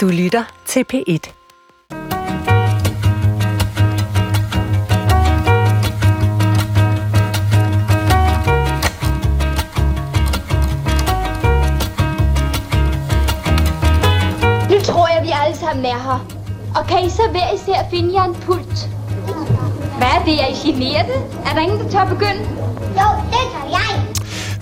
Du lytter til P1. Nu tror jeg, vi alle sammen er her. Og kan I så hver især finde jer en pult? Hvad er det? Er I generte? Er der ingen, der tør begynde?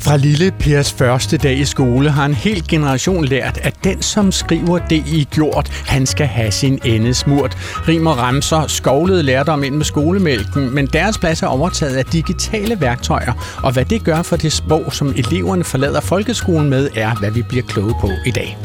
Fra lille Pers første dag i skole har en hel generation lært, at den, som skriver det i gjort, han skal have sin ende smurt. Rim og ramser skovlede lærdom ind med skolemælken, men deres plads er overtaget af digitale værktøjer, og hvad det gør for det sprog, som eleverne forlader folkeskolen med, er, hvad vi bliver kloge på i dag.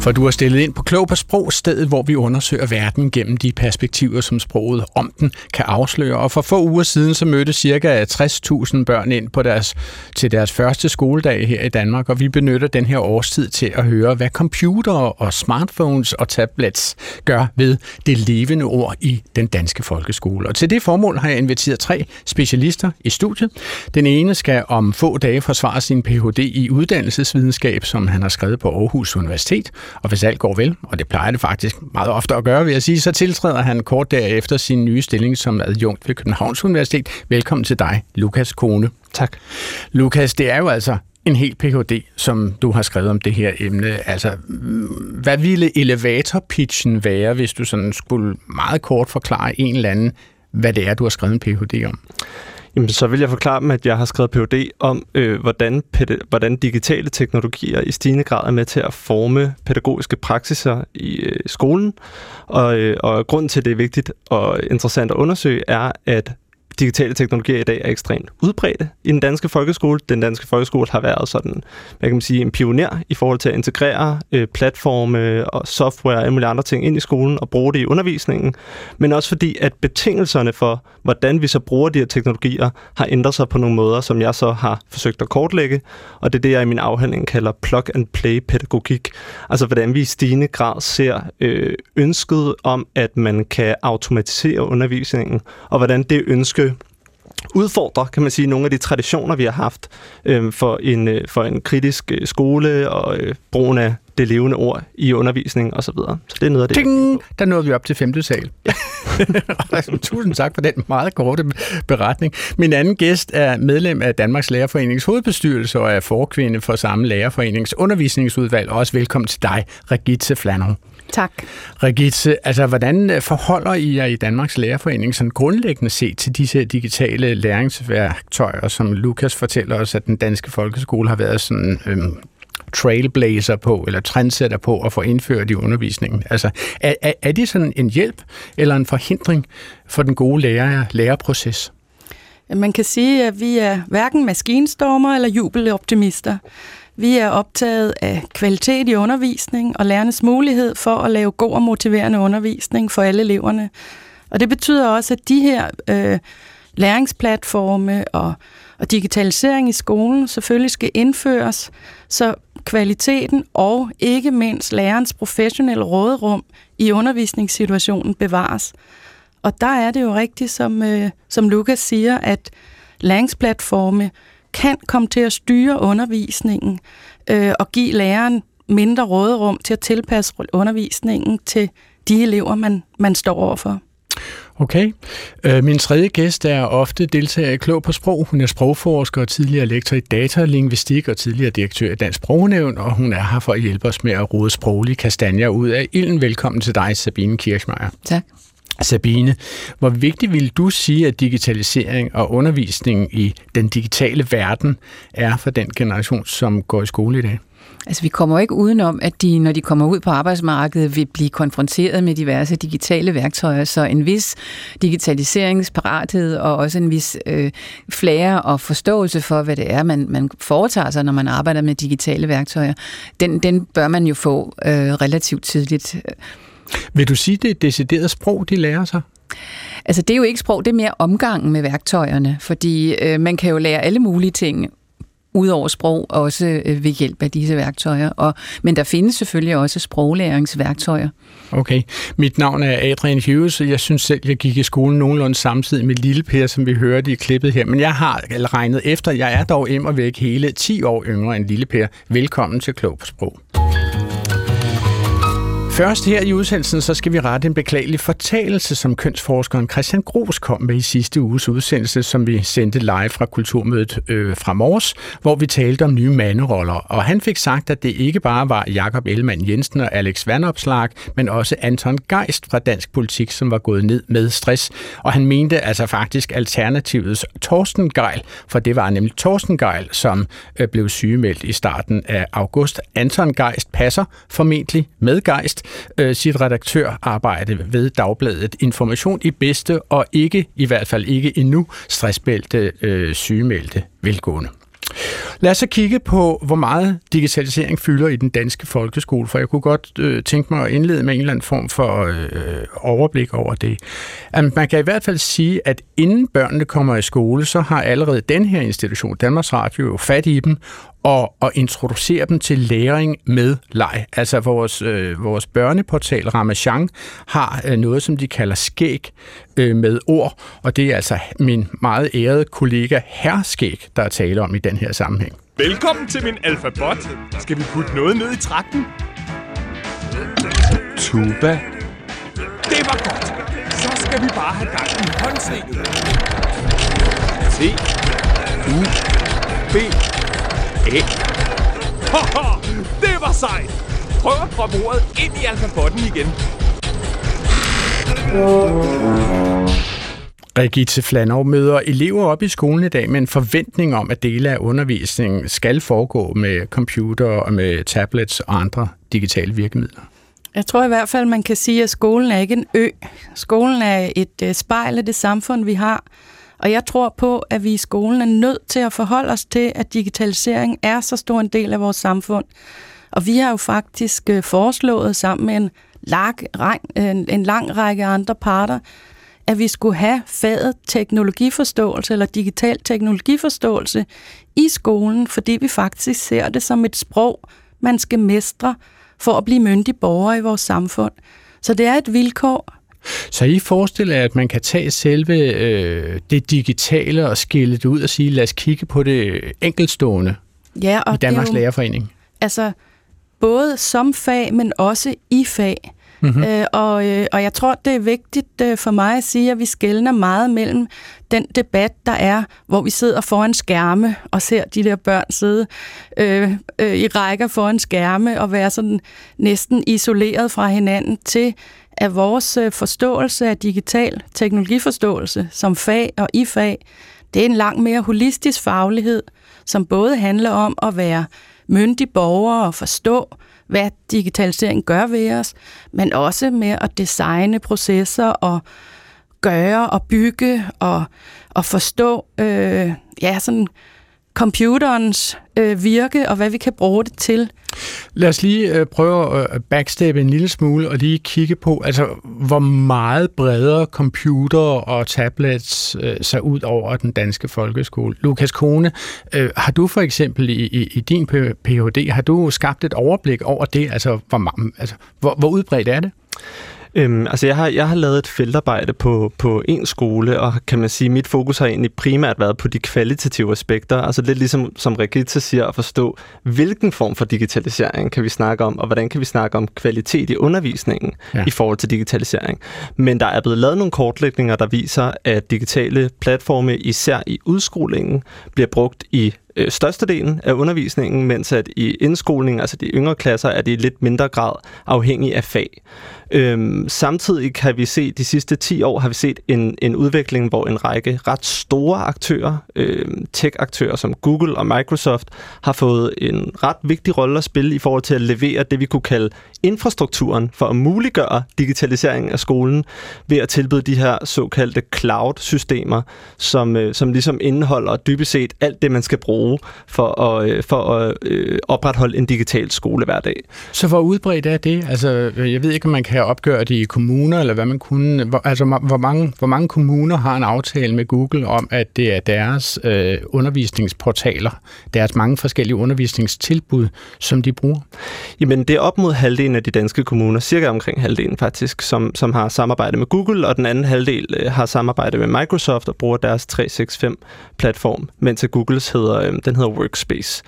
For du har stillet ind på Klog på Sprog, stedet hvor vi undersøger verden gennem de perspektiver, som sproget om den kan afsløre. Og for få uger siden så mødte ca. 60.000 børn ind på deres, til deres første skoledag her i Danmark, og vi benytter den her årstid til at høre, hvad computere og smartphones og tablets gør ved det levende ord i den danske folkeskole. Og til det formål har jeg inviteret tre specialister i studiet. Den ene skal om få dage forsvare sin Ph.D. i uddannelsesvidenskab, som han har skrevet på Aarhus Universitet. Og hvis alt går vel, og det plejer det faktisk meget ofte at gøre, vil jeg sige, så tiltræder han kort derefter sin nye stilling som adjunkt ved Københavns Universitet. Velkommen til dig, Lukas Kone. Tak. Lukas, det er jo altså en helt Ph.D., som du har skrevet om det her emne. Altså, hvad ville elevator-pitchen være, hvis du sådan skulle meget kort forklare en eller anden, hvad det er, du har skrevet en Ph.D. om? Jamen, så vil jeg forklare dem, at jeg har skrevet Ph.D. om, øh, hvordan, pæd- hvordan digitale teknologier i stigende grad er med til at forme pædagogiske praksiser i øh, skolen. Og, øh, og grunden til, at det er vigtigt og interessant at undersøge, er, at digitale teknologier i dag er ekstremt udbredte i den danske folkeskole. Den danske folkeskole har været sådan, hvad kan man sige, en pioner i forhold til at integrere øh, platforme og software og alle mulige andre ting ind i skolen og bruge det i undervisningen. Men også fordi, at betingelserne for, hvordan vi så bruger de her teknologier, har ændret sig på nogle måder, som jeg så har forsøgt at kortlægge. Og det er det, jeg i min afhandling kalder plug-and-play-pædagogik. Altså, hvordan vi i stigende grad ser øh, ønsket om, at man kan automatisere undervisningen, og hvordan det ønske udfordrer, kan man sige, nogle af de traditioner, vi har haft øh, for, en, øh, for en kritisk øh, skole og øh, brugen af det levende ord i undervisning osv. Så, videre. så det er noget af det. Ding! Der nåede vi op til femte sal. Tusind tak for den meget korte beretning. Min anden gæst er medlem af Danmarks Lærerforenings hovedbestyrelse og er forkvinde for samme lærerforenings undervisningsudvalg. Også velkommen til dig, Regitze Flanner. Tak. Regitze, altså hvordan forholder I jer i Danmarks Lærerforening sådan grundlæggende set til disse digitale læringsværktøjer, som Lukas fortæller os, at den danske folkeskole har været sådan øhm, trailblazer på, eller trendsætter på at få indført i undervisningen? Altså, er, er, er det sådan en hjælp eller en forhindring for den gode lærer, lærerproces? Man kan sige, at vi er hverken maskinstormer eller jubeloptimister. Vi er optaget af kvalitet i undervisning og lærernes mulighed for at lave god og motiverende undervisning for alle eleverne. Og det betyder også, at de her øh, læringsplatforme og, og digitalisering i skolen selvfølgelig skal indføres, så kvaliteten og ikke mindst lærerens professionelle råderum i undervisningssituationen bevares. Og der er det jo rigtigt, som, øh, som Lukas siger, at læringsplatforme kan komme til at styre undervisningen øh, og give læreren mindre råderum til at tilpasse undervisningen til de elever, man, man står overfor. Okay. Øh, min tredje gæst er ofte deltager i Klog på Sprog. Hun er sprogforsker og tidligere lektor i datalingvistik og tidligere direktør i Dansk Sprognævn, og hun er her for at hjælpe os med at rode sproglige kastanjer ud af ilden. Velkommen til dig, Sabine Kirchmeier. Tak. Sabine, hvor vigtigt vil du sige, at digitalisering og undervisning i den digitale verden er for den generation, som går i skole i dag? Altså, vi kommer ikke udenom, at de, når de kommer ud på arbejdsmarkedet, vil blive konfronteret med diverse digitale værktøjer, så en vis digitaliseringsparathed og også en vis øh, flære og forståelse for, hvad det er, man, man foretager sig, når man arbejder med digitale værktøjer, den, den bør man jo få øh, relativt tidligt. Vil du sige, det er et decideret sprog, de lærer sig? Altså, det er jo ikke sprog, det er mere omgangen med værktøjerne, fordi øh, man kan jo lære alle mulige ting udover sprog, også øh, ved hjælp af disse værktøjer. Og, men der findes selvfølgelig også sproglæringsværktøjer. Okay. Mit navn er Adrian Hughes, og jeg synes selv, jeg gik i skolen nogenlunde samtidig med Lille Per, som vi hørte i klippet her. Men jeg har regnet efter, jeg er dog im og væk hele 10 år yngre end Lille Per. Velkommen til Klog på Sprog. Først her i udsendelsen, så skal vi rette en beklagelig fortalelse, som kønsforskeren Christian Gros kom med i sidste uges udsendelse, som vi sendte live fra Kulturmødet øh, fra Mors, hvor vi talte om nye manderoller. Og han fik sagt, at det ikke bare var Jakob Ellemann Jensen og Alex Vandopslag, men også Anton Geist fra Dansk Politik, som var gået ned med stress. Og han mente altså faktisk Alternativets Torsten Geil, for det var nemlig Torsten Geil, som øh, blev sygemeldt i starten af august. Anton Geist passer formentlig med Geist øh, sit redaktørarbejde ved Dagbladet Information i bedste og ikke, i hvert fald ikke endnu, stressbælte øh, sygemeldte velgående. Lad os så kigge på, hvor meget digitalisering fylder i den danske folkeskole, for jeg kunne godt øh, tænke mig at indlede med en eller anden form for øh, overblik over det. At man kan i hvert fald sige, at inden børnene kommer i skole, så har allerede den her institution, Danmarks Radio, jo fat i dem og, og introducere dem til læring med leg. Altså vores, øh, vores børneportal Ramachan har øh, noget, som de kalder skæg øh, med ord, og det er altså min meget ærede kollega Herskæg, der er tale om i den her sammenhæng. Velkommen til min alfabot. Skal vi putte noget ned i trakten? Tuba. Det var godt. Så skal vi bare have gang i håndsvinget. T. U. B. Haha, det var sejt. Prøv at proppe ordet ind i alfabotten igen. Regitte Flanov møder elever op i skolen i dag med en forventning om, at dele af undervisningen skal foregå med computer og med tablets og andre digitale virkemidler. Jeg tror i hvert fald, man kan sige, at skolen er ikke en ø. Skolen er et øh, spejl af det samfund, vi har. Og jeg tror på, at vi i skolen er nødt til at forholde os til, at digitalisering er så stor en del af vores samfund. Og vi har jo faktisk øh, foreslået sammen med en lang, en, en lang række andre parter, at vi skulle have faget teknologiforståelse eller digital teknologiforståelse i skolen, fordi vi faktisk ser det som et sprog, man skal mestre for at blive myndig borger i vores samfund. Så det er et vilkår. Så I forestiller jer, at man kan tage selve øh, det digitale og skille det ud og sige, lad os kigge på det enkeltstående ja, og i Danmarks det jo, Lærerforening? Altså, både som fag, men også i fag. Mm-hmm. Øh, og, øh, og jeg tror, det er vigtigt øh, for mig at sige, at vi skældner meget mellem den debat, der er, hvor vi sidder foran skærme og ser de der børn sidde øh, øh, i rækker foran skærme og være sådan næsten isoleret fra hinanden, til er vores øh, forståelse af digital teknologiforståelse som fag og i fag, det er en langt mere holistisk faglighed, som både handler om at være myndig borger og forstå, hvad digitalisering gør ved os, men også med at designe processer og gøre og bygge og, og forstå øh, ja, sådan computerens øh, virke og hvad vi kan bruge det til. Lad os lige øh, prøve at øh, backsteppe en lille smule og lige kigge på, altså hvor meget bredere computer og tablets øh, ser ud over den danske folkeskole. Lukas Kone, øh, har du for eksempel i, i, i din Ph.D., har du skabt et overblik over det? Altså hvor, altså, hvor, hvor udbredt er det? Øhm, altså jeg har, jeg har lavet et feltarbejde på, på en skole, og kan man sige, mit fokus har egentlig primært været på de kvalitative aspekter, altså lidt ligesom som Regita siger, at forstå, hvilken form for digitalisering kan vi snakke om, og hvordan kan vi snakke om kvalitet i undervisningen ja. i forhold til digitalisering. Men der er blevet lavet nogle kortlægninger, der viser, at digitale platforme, især i udskolingen, bliver brugt i øh, størstedelen af undervisningen, mens at i indskolingen, altså de yngre klasser, er det i lidt mindre grad afhængig af fag. Øhm, samtidig kan vi se, de sidste 10 år har vi set en, en udvikling, hvor en række ret store aktører, øh, tech-aktører som Google og Microsoft, har fået en ret vigtig rolle at spille i forhold til at levere det, vi kunne kalde infrastrukturen for at muliggøre digitaliseringen af skolen ved at tilbyde de her såkaldte cloud-systemer, som, øh, som ligesom indeholder dybest set alt det, man skal bruge for at, øh, for at øh, opretholde en digital skole hver dag. Så hvor udbredt er det? Altså, jeg ved ikke, om man kan opgøre det i kommuner, eller hvad man kunne. Hvor, altså, hvor mange, hvor mange kommuner har en aftale med Google om, at det er deres øh, undervisningsportaler, deres mange forskellige undervisningstilbud, som de bruger? Jamen, det er op mod halvdelen af de danske kommuner, cirka omkring halvdelen faktisk, som, som har samarbejde med Google, og den anden halvdel øh, har samarbejde med Microsoft og bruger deres 365-platform, mens Googles hedder øh, den hedder Workspace.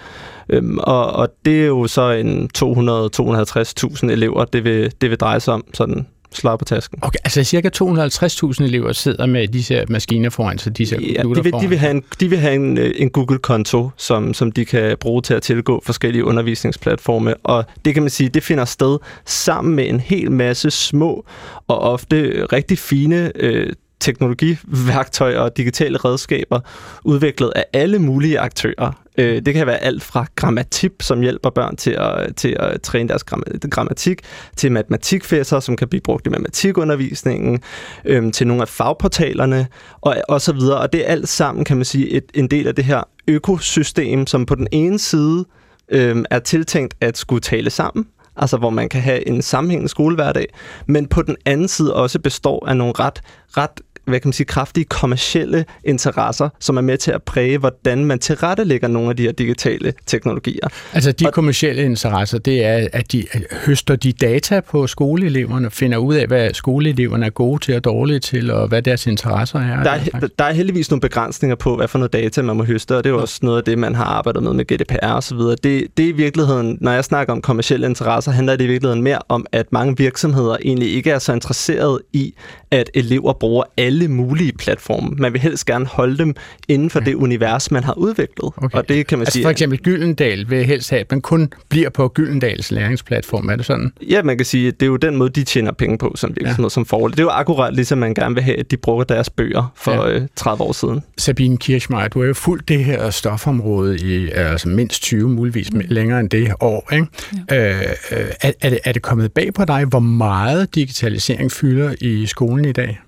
Øhm, og, og det er jo så en 200-250.000 elever, det vil, det vil dreje sig om, sådan slag på tasken. Okay, altså cirka 250.000 elever sidder med disse maskiner foran sig, disse ja, de vil, de vil have en, de vil have en, øh, en Google-konto, som, som de kan bruge til at tilgå forskellige undervisningsplatforme, og det kan man sige, det finder sted sammen med en hel masse små og ofte rigtig fine øh, teknologiværktøjer og digitale redskaber, udviklet af alle mulige aktører. Øh, det kan være alt fra grammatip, som hjælper børn til at, til at træne deres grammatik, til matematikfæsser, som kan blive brugt i matematikundervisningen, øh, til nogle af fagportalerne, og, og så videre. Og det er alt sammen, kan man sige, et, en del af det her økosystem, som på den ene side øh, er tiltænkt at skulle tale sammen, altså hvor man kan have en sammenhængende skolehverdag, men på den anden side også består af nogle ret, ret hvad kan man sige, kraftige kommercielle interesser, som er med til at præge, hvordan man tilrettelægger nogle af de her digitale teknologier. Altså de og, kommercielle interesser, det er, at de høster de data på skoleeleverne, finder ud af, hvad skoleeleverne er gode til og dårlige til, og hvad deres interesser er. Der er, der er heldigvis nogle begrænsninger på, hvad for noget data man må høste, og det er jo også noget af det, man har arbejdet med med GDPR og så videre. Det, det er i virkeligheden, når jeg snakker om kommercielle interesser, handler det i virkeligheden mere om, at mange virksomheder egentlig ikke er så interesserede i, at elever bruger alle mulige platforme. Man vil helst gerne holde dem inden for ja. det univers, man har udviklet. Okay. Og det kan man altså sige, for eksempel Gyldendal vil helst have, at man kun bliver på Gyldendals læringsplatform. Er det sådan? Ja, man kan sige, at det er jo den måde, de tjener penge på som virksomhed, ja. som forhold. Det er jo akkurat ligesom man gerne vil have, at de bruger deres bøger for ja. 30 øh, år siden. Sabine Kirchmeier, du har jo fulgt det her stofområde i altså mindst 20, muligvis mm. længere end det år. Ikke? Ja. Øh, øh, er, er, det, er det kommet bag på dig, hvor meget digitalisering fylder i skolen i dag?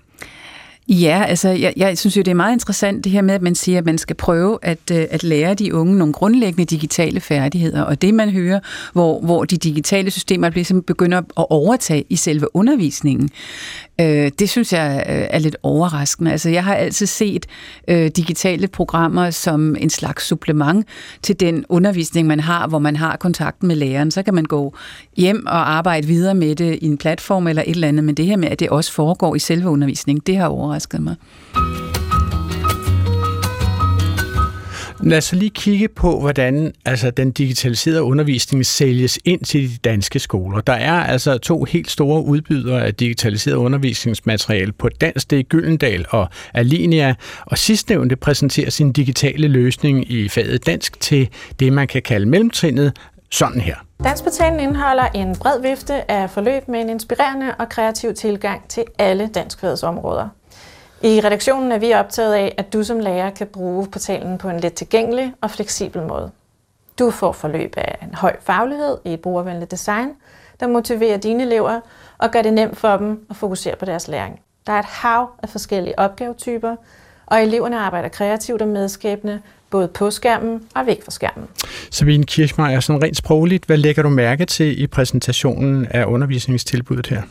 Ja, altså jeg, jeg synes jo, det er meget interessant det her med, at man siger, at man skal prøve at, øh, at lære de unge nogle grundlæggende digitale færdigheder. Og det man hører, hvor, hvor de digitale systemer ligesom begynder at overtage i selve undervisningen, øh, det synes jeg øh, er lidt overraskende. Altså jeg har altid set øh, digitale programmer som en slags supplement til den undervisning, man har, hvor man har kontakten med læreren. Så kan man gå hjem og arbejde videre med det i en platform eller et eller andet, men det her med, at det også foregår i selve undervisningen, det har overrasket overrasket mig. Lad os lige kigge på, hvordan altså, den digitaliserede undervisning sælges ind til de danske skoler. Der er altså to helt store udbydere af digitaliseret undervisningsmateriale på dansk. Det er Gyldendal og Alinea. Og sidstnævnte præsenterer sin digitale løsning i faget dansk til det, man kan kalde mellemtrinnet, sådan her. Danskportalen indeholder en bred vifte af forløb med en inspirerende og kreativ tilgang til alle danskfagets områder. I redaktionen er vi optaget af, at du som lærer kan bruge portalen på en let tilgængelig og fleksibel måde. Du får forløb af en høj faglighed i et brugervenligt design, der motiverer dine elever og gør det nemt for dem at fokusere på deres læring. Der er et hav af forskellige opgavetyper, og eleverne arbejder kreativt og medskabende, både på skærmen og væk fra skærmen. Sabine Kirchmeier, sådan rent sprogligt, hvad lægger du mærke til i præsentationen af undervisningstilbuddet her?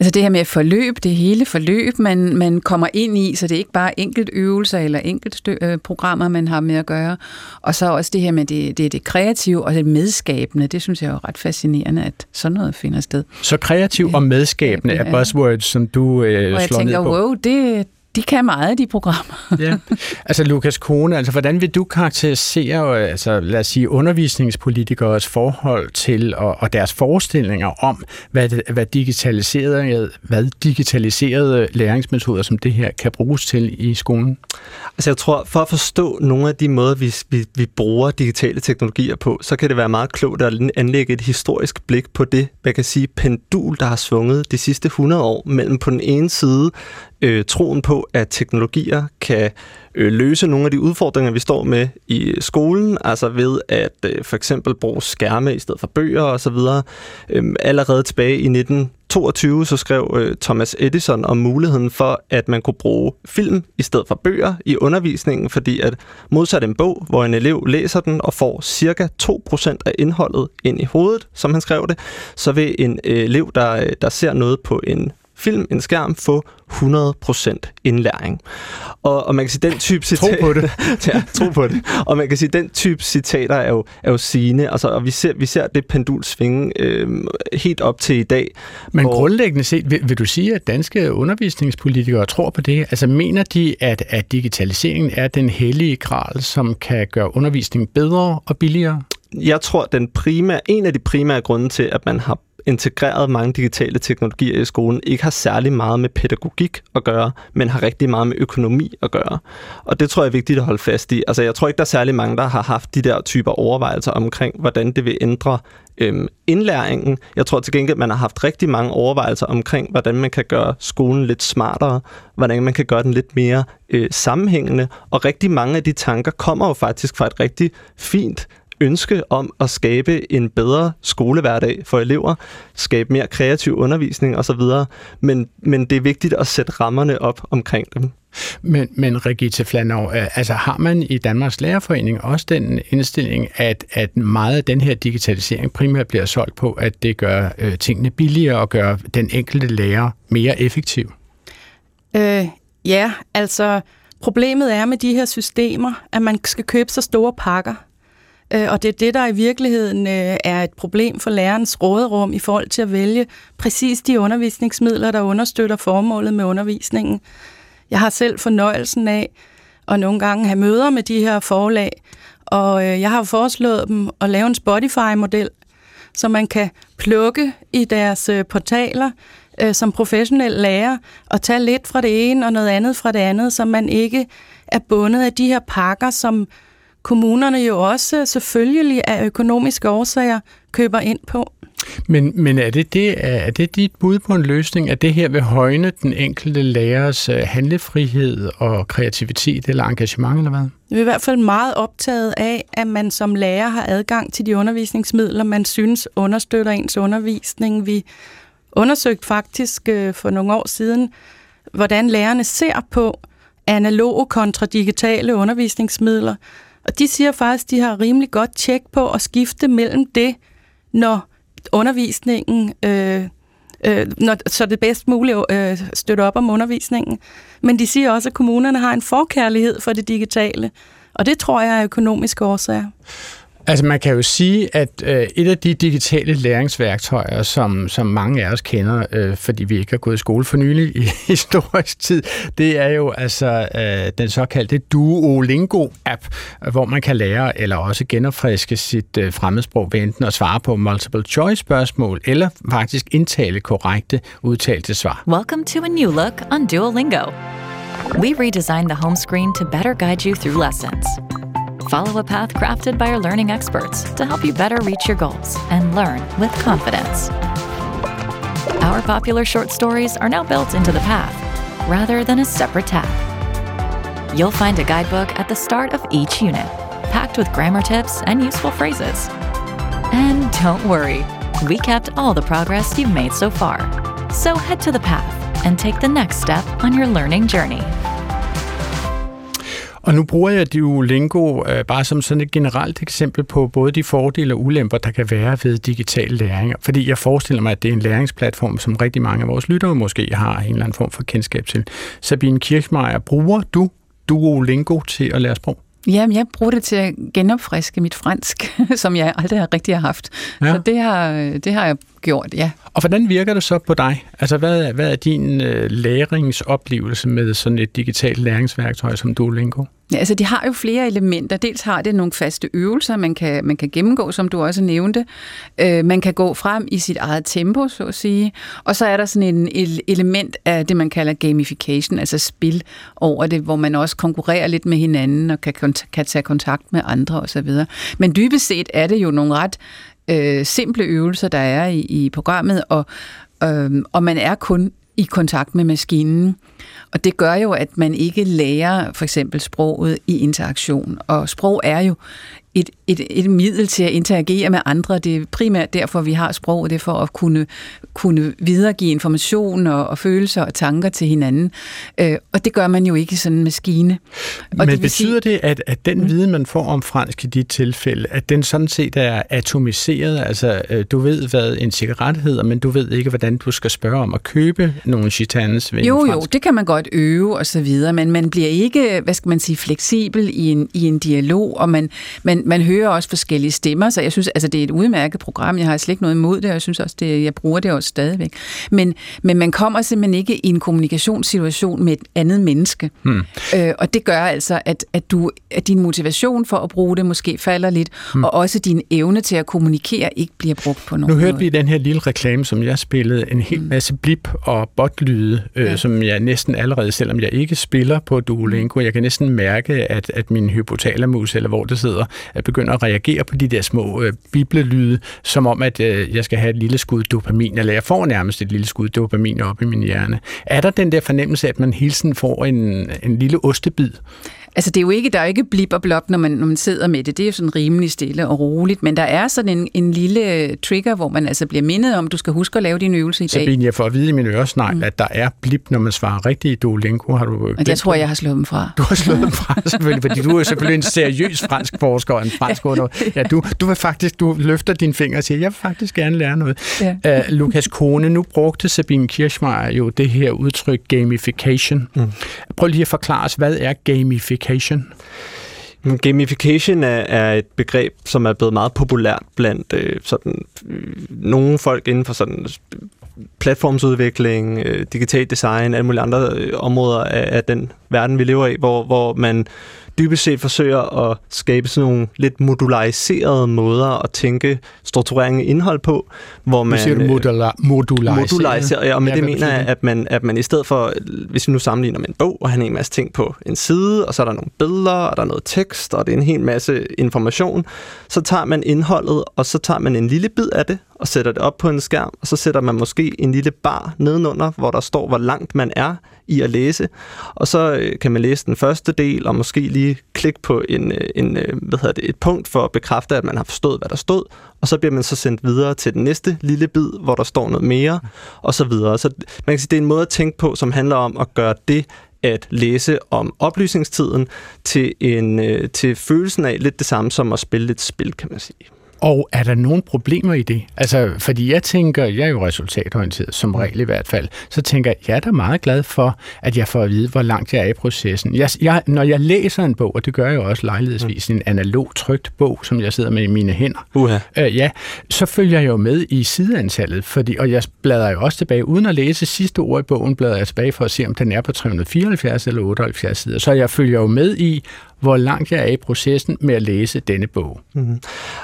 Altså det her med forløb, det hele forløb, man, man kommer ind i, så det er ikke bare enkelt øvelser eller enkelt øh, programmer, man har med at gøre. Og så også det her med det, det, det kreative og det medskabende, det synes jeg er ret fascinerende, at sådan noget finder sted. Så kreativ og medskabende er buzzwords, som du øh, slår jeg tænker, ned på. wow, det, de kan meget, de programmer. ja. Altså Lukas Kone, altså, hvordan vil du karakterisere altså, lad os sige, undervisningspolitikers forhold til og, og deres forestillinger om, hvad, det, hvad, digitaliserede, hvad digitaliserede læringsmetoder som det her kan bruges til i skolen? Altså jeg tror, for at forstå nogle af de måder, vi, vi, vi bruger digitale teknologier på, så kan det være meget klogt at anlægge et historisk blik på det, hvad kan sige, pendul, der har svunget de sidste 100 år mellem på den ene side øh, troen på, at teknologier kan øh, løse nogle af de udfordringer, vi står med i skolen, altså ved at øh, for eksempel bruge skærme i stedet for bøger osv. Øh, allerede tilbage i 1922 så skrev øh, Thomas Edison om muligheden for, at man kunne bruge film i stedet for bøger i undervisningen, fordi at modsat en bog, hvor en elev læser den og får cirka 2% af indholdet ind i hovedet, som han skrev det, så vil en øh, elev, der, øh, der ser noget på en film, en skærm, få 100% indlæring. Og, og man kan sige, den type citater... Tro på det. ja, tro på det. Og man kan sige, den type citater er jo, er jo sigende, altså, og vi ser, vi ser det pendul svinge øh, helt op til i dag. Men hvor... grundlæggende set, vil, vil du sige, at danske undervisningspolitikere tror på det? Altså mener de, at, at digitaliseringen er den hellige gral, som kan gøre undervisningen bedre og billigere? Jeg tror, den primære, en af de primære grunde til, at man har integreret mange digitale teknologier i skolen, ikke har særlig meget med pædagogik at gøre, men har rigtig meget med økonomi at gøre. Og det tror jeg er vigtigt at holde fast i. Altså, jeg tror ikke, der er særlig mange, der har haft de der typer overvejelser omkring, hvordan det vil ændre øhm, indlæringen. Jeg tror til gengæld, man har haft rigtig mange overvejelser omkring, hvordan man kan gøre skolen lidt smartere, hvordan man kan gøre den lidt mere øh, sammenhængende, og rigtig mange af de tanker kommer jo faktisk fra et rigtig fint ønske om at skabe en bedre skolehverdag for elever, skabe mere kreativ undervisning osv., men, men det er vigtigt at sætte rammerne op omkring dem. Men, men Regita Flanov, øh, altså har man i Danmarks Lærerforening også den indstilling, at, at meget af den her digitalisering primært bliver solgt på, at det gør øh, tingene billigere og gør den enkelte lærer mere effektiv? Øh, ja, altså problemet er med de her systemer, at man skal købe så store pakker. Øh, og det er det, der i virkeligheden øh, er et problem for lærernes råderum i forhold til at vælge præcis de undervisningsmidler, der understøtter formålet med undervisningen. Jeg har selv fornøjelsen af at nogle gange have møder med de her forlag, og øh, jeg har foreslået dem at lave en Spotify-model, så man kan plukke i deres portaler som professionel lærer og tage lidt fra det ene og noget andet fra det andet, så man ikke er bundet af de her pakker, som kommunerne jo også selvfølgelig af økonomiske årsager køber ind på. Men, men er, det det, er det dit bud på en løsning, at det her vil højne den enkelte lærers øh, handlefrihed og kreativitet eller engagement, eller hvad? Vi er i hvert fald meget optaget af, at man som lærer har adgang til de undervisningsmidler, man synes understøtter ens undervisning. Vi undersøgte faktisk øh, for nogle år siden, hvordan lærerne ser på analoge kontra digitale undervisningsmidler. Og de siger faktisk, at de har rimelig godt tjek på at skifte mellem det, når undervisningen, øh, øh, når, så det bedst muligt øh, støtter op om undervisningen. Men de siger også, at kommunerne har en forkærlighed for det digitale, og det tror jeg er økonomiske årsager. Altså man kan jo sige, at øh, et af de digitale læringsværktøjer, som, som mange af os kender, øh, fordi vi ikke har gået i skole for nylig i historisk tid, det er jo altså øh, den såkaldte Duolingo-app, hvor man kan lære eller også genopfriske sit øh, fremmedsprog ved enten at svare på multiple choice spørgsmål eller faktisk indtale korrekte udtalte svar. Welcome to a new look on Duolingo. We redesigned the home screen to better guide you through lessons. Follow a path crafted by our learning experts to help you better reach your goals and learn with confidence. Our popular short stories are now built into the path rather than a separate tab. You'll find a guidebook at the start of each unit, packed with grammar tips and useful phrases. And don't worry, we kept all the progress you've made so far. So head to the path and take the next step on your learning journey. Og nu bruger jeg Duolingo øh, bare som sådan et generelt eksempel på både de fordele og ulemper, der kan være ved digital læring. Fordi jeg forestiller mig, at det er en læringsplatform, som rigtig mange af vores lyttere måske har en eller anden form for kendskab til. Sabine Kirchmeier, bruger du Duolingo til at lære sprog? Jamen, jeg bruger det til at genopfriske mit fransk, som jeg aldrig har rigtig har haft. Ja. Så det har, det har jeg gjort, ja. Og hvordan virker det så på dig? Altså, hvad, hvad er din øh, læringsoplevelse med sådan et digitalt læringsværktøj som Duolingo? Ja, altså de har jo flere elementer. Dels har det nogle faste øvelser, man kan, man kan gennemgå, som du også nævnte. Øh, man kan gå frem i sit eget tempo, så at sige. Og så er der sådan en et element af det, man kalder gamification, altså spil over det, hvor man også konkurrerer lidt med hinanden og kan, kan tage kontakt med andre osv. Men dybest set er det jo nogle ret øh, simple øvelser, der er i, i programmet, og, øh, og man er kun i kontakt med maskinen. Og det gør jo, at man ikke lærer for eksempel sproget i interaktion. Og sprog er jo et, et, et middel til at interagere med andre. Det er primært derfor, vi har sprog, det er for at kunne, kunne videregive information og, og følelser og tanker til hinanden. Øh, og det gør man jo ikke i sådan en maskine. Og Men det betyder sige, det, at, at den viden, man får om fransk i dit tilfælde, at den sådan set er atomiseret? Altså, øh, du ved, hvad en cigaret hedder, men du ved ikke, hvordan du skal spørge om at købe nogle chitanes ved Jo, jo, det kan man godt øve og så videre, men man bliver ikke, hvad skal man sige, fleksibel i en, i en dialog, og man, man, man hører også forskellige stemmer, så jeg synes, altså det er et udmærket program, jeg har slet ikke noget imod det, og jeg synes også, det, jeg bruger det også stadigvæk. Men, men man kommer simpelthen ikke i en kommunikationssituation med et andet menneske, Hmm. øh, og det gør altså, at, at, du, at din motivation for at bruge det måske falder lidt, Hmm. og også din evne til at kommunikere ikke bliver brugt på nogen Nu hørte måde. vi den her lille reklame, som jeg spillede, en hel masse blip og botlyde, øh, Ja. som jeg næsten allerede, selvom jeg ikke spiller på Duolingo, jeg kan næsten mærke, at, at min hypotalamus, eller hvor det sidder, er begynder at reagere på de der små øh, biblelyde, som om, at øh, jeg skal have et lille skud dopamin, eller jeg får nærmest et lille skud dopamin op i min hjerne. Er der den der fornemmelse, at man hele tiden får en, en lille ostebid? Altså, det er jo ikke, der er jo ikke blip og blop, når man, når man sidder med det. Det er jo sådan rimelig stille og roligt. Men der er sådan en, en lille trigger, hvor man altså bliver mindet om, du skal huske at lave din øvelse i dag. Sabine, jeg får at vide i min øresnegl, mm. at der er blip, når man svarer rigtigt i Duolingo. Har du Og jeg tror, jeg har slået dem fra. Du har slået dem fra, selvfølgelig, fordi du er selvfølgelig en seriøs fransk forsker og en fransk under. Ja, du, du vil faktisk, du løfter din finger og siger, jeg vil faktisk gerne lære noget. Ja. Uh, Lukas Kone, nu brugte Sabine Kirchmeier jo det her udtryk gamification. Mm. Prøv lige at forklare os, hvad er gamification? Gamification? Mm, gamification er, er et begreb, som er blevet meget populært blandt øh, sådan, øh, nogle folk inden for sådan platformsudvikling, øh, digital design, alle mulige andre øh, områder af, af den verden, vi lever i, hvor, hvor man dybest set forsøger at skabe sådan nogle lidt modulariserede måder at tænke strukturering af indhold på, hvor Man, man... siger du øh, modula- modulariseret, ja, og med Ja, det mener jeg, at man, at man i stedet for, hvis vi nu sammenligner med en bog, og han har en masse ting på en side, og så er der nogle billeder, og der er noget tekst, og det er en hel masse information, så tager man indholdet, og så tager man en lille bid af det, og sætter det op på en skærm, og så sætter man måske en lille bar nedenunder, hvor der står, hvor langt man er i at læse, og så øh, kan man læse den første del, og måske lige klikke på en, øh, en, øh, hvad hedder det, et punkt for at bekræfte, at man har forstået, hvad der stod, og så bliver man så sendt videre til den næste lille bid, hvor der står noget mere, og så videre. Så man kan sige, det er en måde at tænke på, som handler om at gøre det at læse om oplysningstiden til, en, øh, til følelsen af lidt det samme som at spille et spil, kan man sige. Og er der nogle problemer i det? Altså, fordi jeg tænker, jeg er jo resultatorienteret, som regel i hvert fald, så tænker jeg, jeg er da meget glad for, at jeg får at vide, hvor langt jeg er i processen. Jeg, jeg, når jeg læser en bog, og det gør jeg jo også lejlighedsvis, en analog trygt bog, som jeg sidder med i mine hænder, øh, ja, så følger jeg jo med i sideantallet, fordi, og jeg bladrer jo også tilbage, uden at læse sidste ord i bogen, bladrer jeg tilbage for at se, om den er på 374 eller 78 sider. Så jeg følger jo med i, hvor langt jeg er i processen med at læse denne bog. Mm-hmm.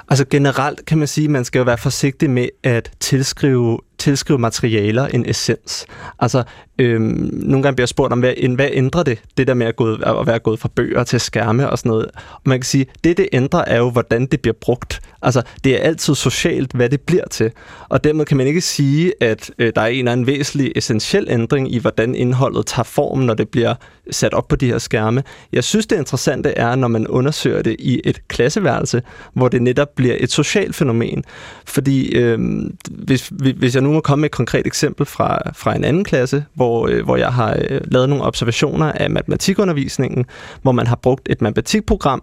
Altså generelt kan man sige, at man skal jo være forsigtig med at tilskrive, tilskrive materialer en essens. Altså øhm, nogle gange bliver jeg spurgt om, hvad, hvad ændrer det, det der med at, gå, at være gået fra bøger til skærme og sådan noget. Og man kan sige, det det ændrer er jo, hvordan det bliver brugt. Altså det er altid socialt, hvad det bliver til. Og dermed kan man ikke sige, at øh, der er en eller anden væsentlig essentiel ændring i, hvordan indholdet tager form, når det bliver sat op på de her skærme. Jeg synes, det interessante er, når man undersøger det i et klasseværelse, hvor det netop bliver et socialt fænomen. Fordi øh, hvis, hvis jeg nu må komme med et konkret eksempel fra, fra en anden klasse, hvor, øh, hvor jeg har øh, lavet nogle observationer af matematikundervisningen, hvor man har brugt et matematikprogram,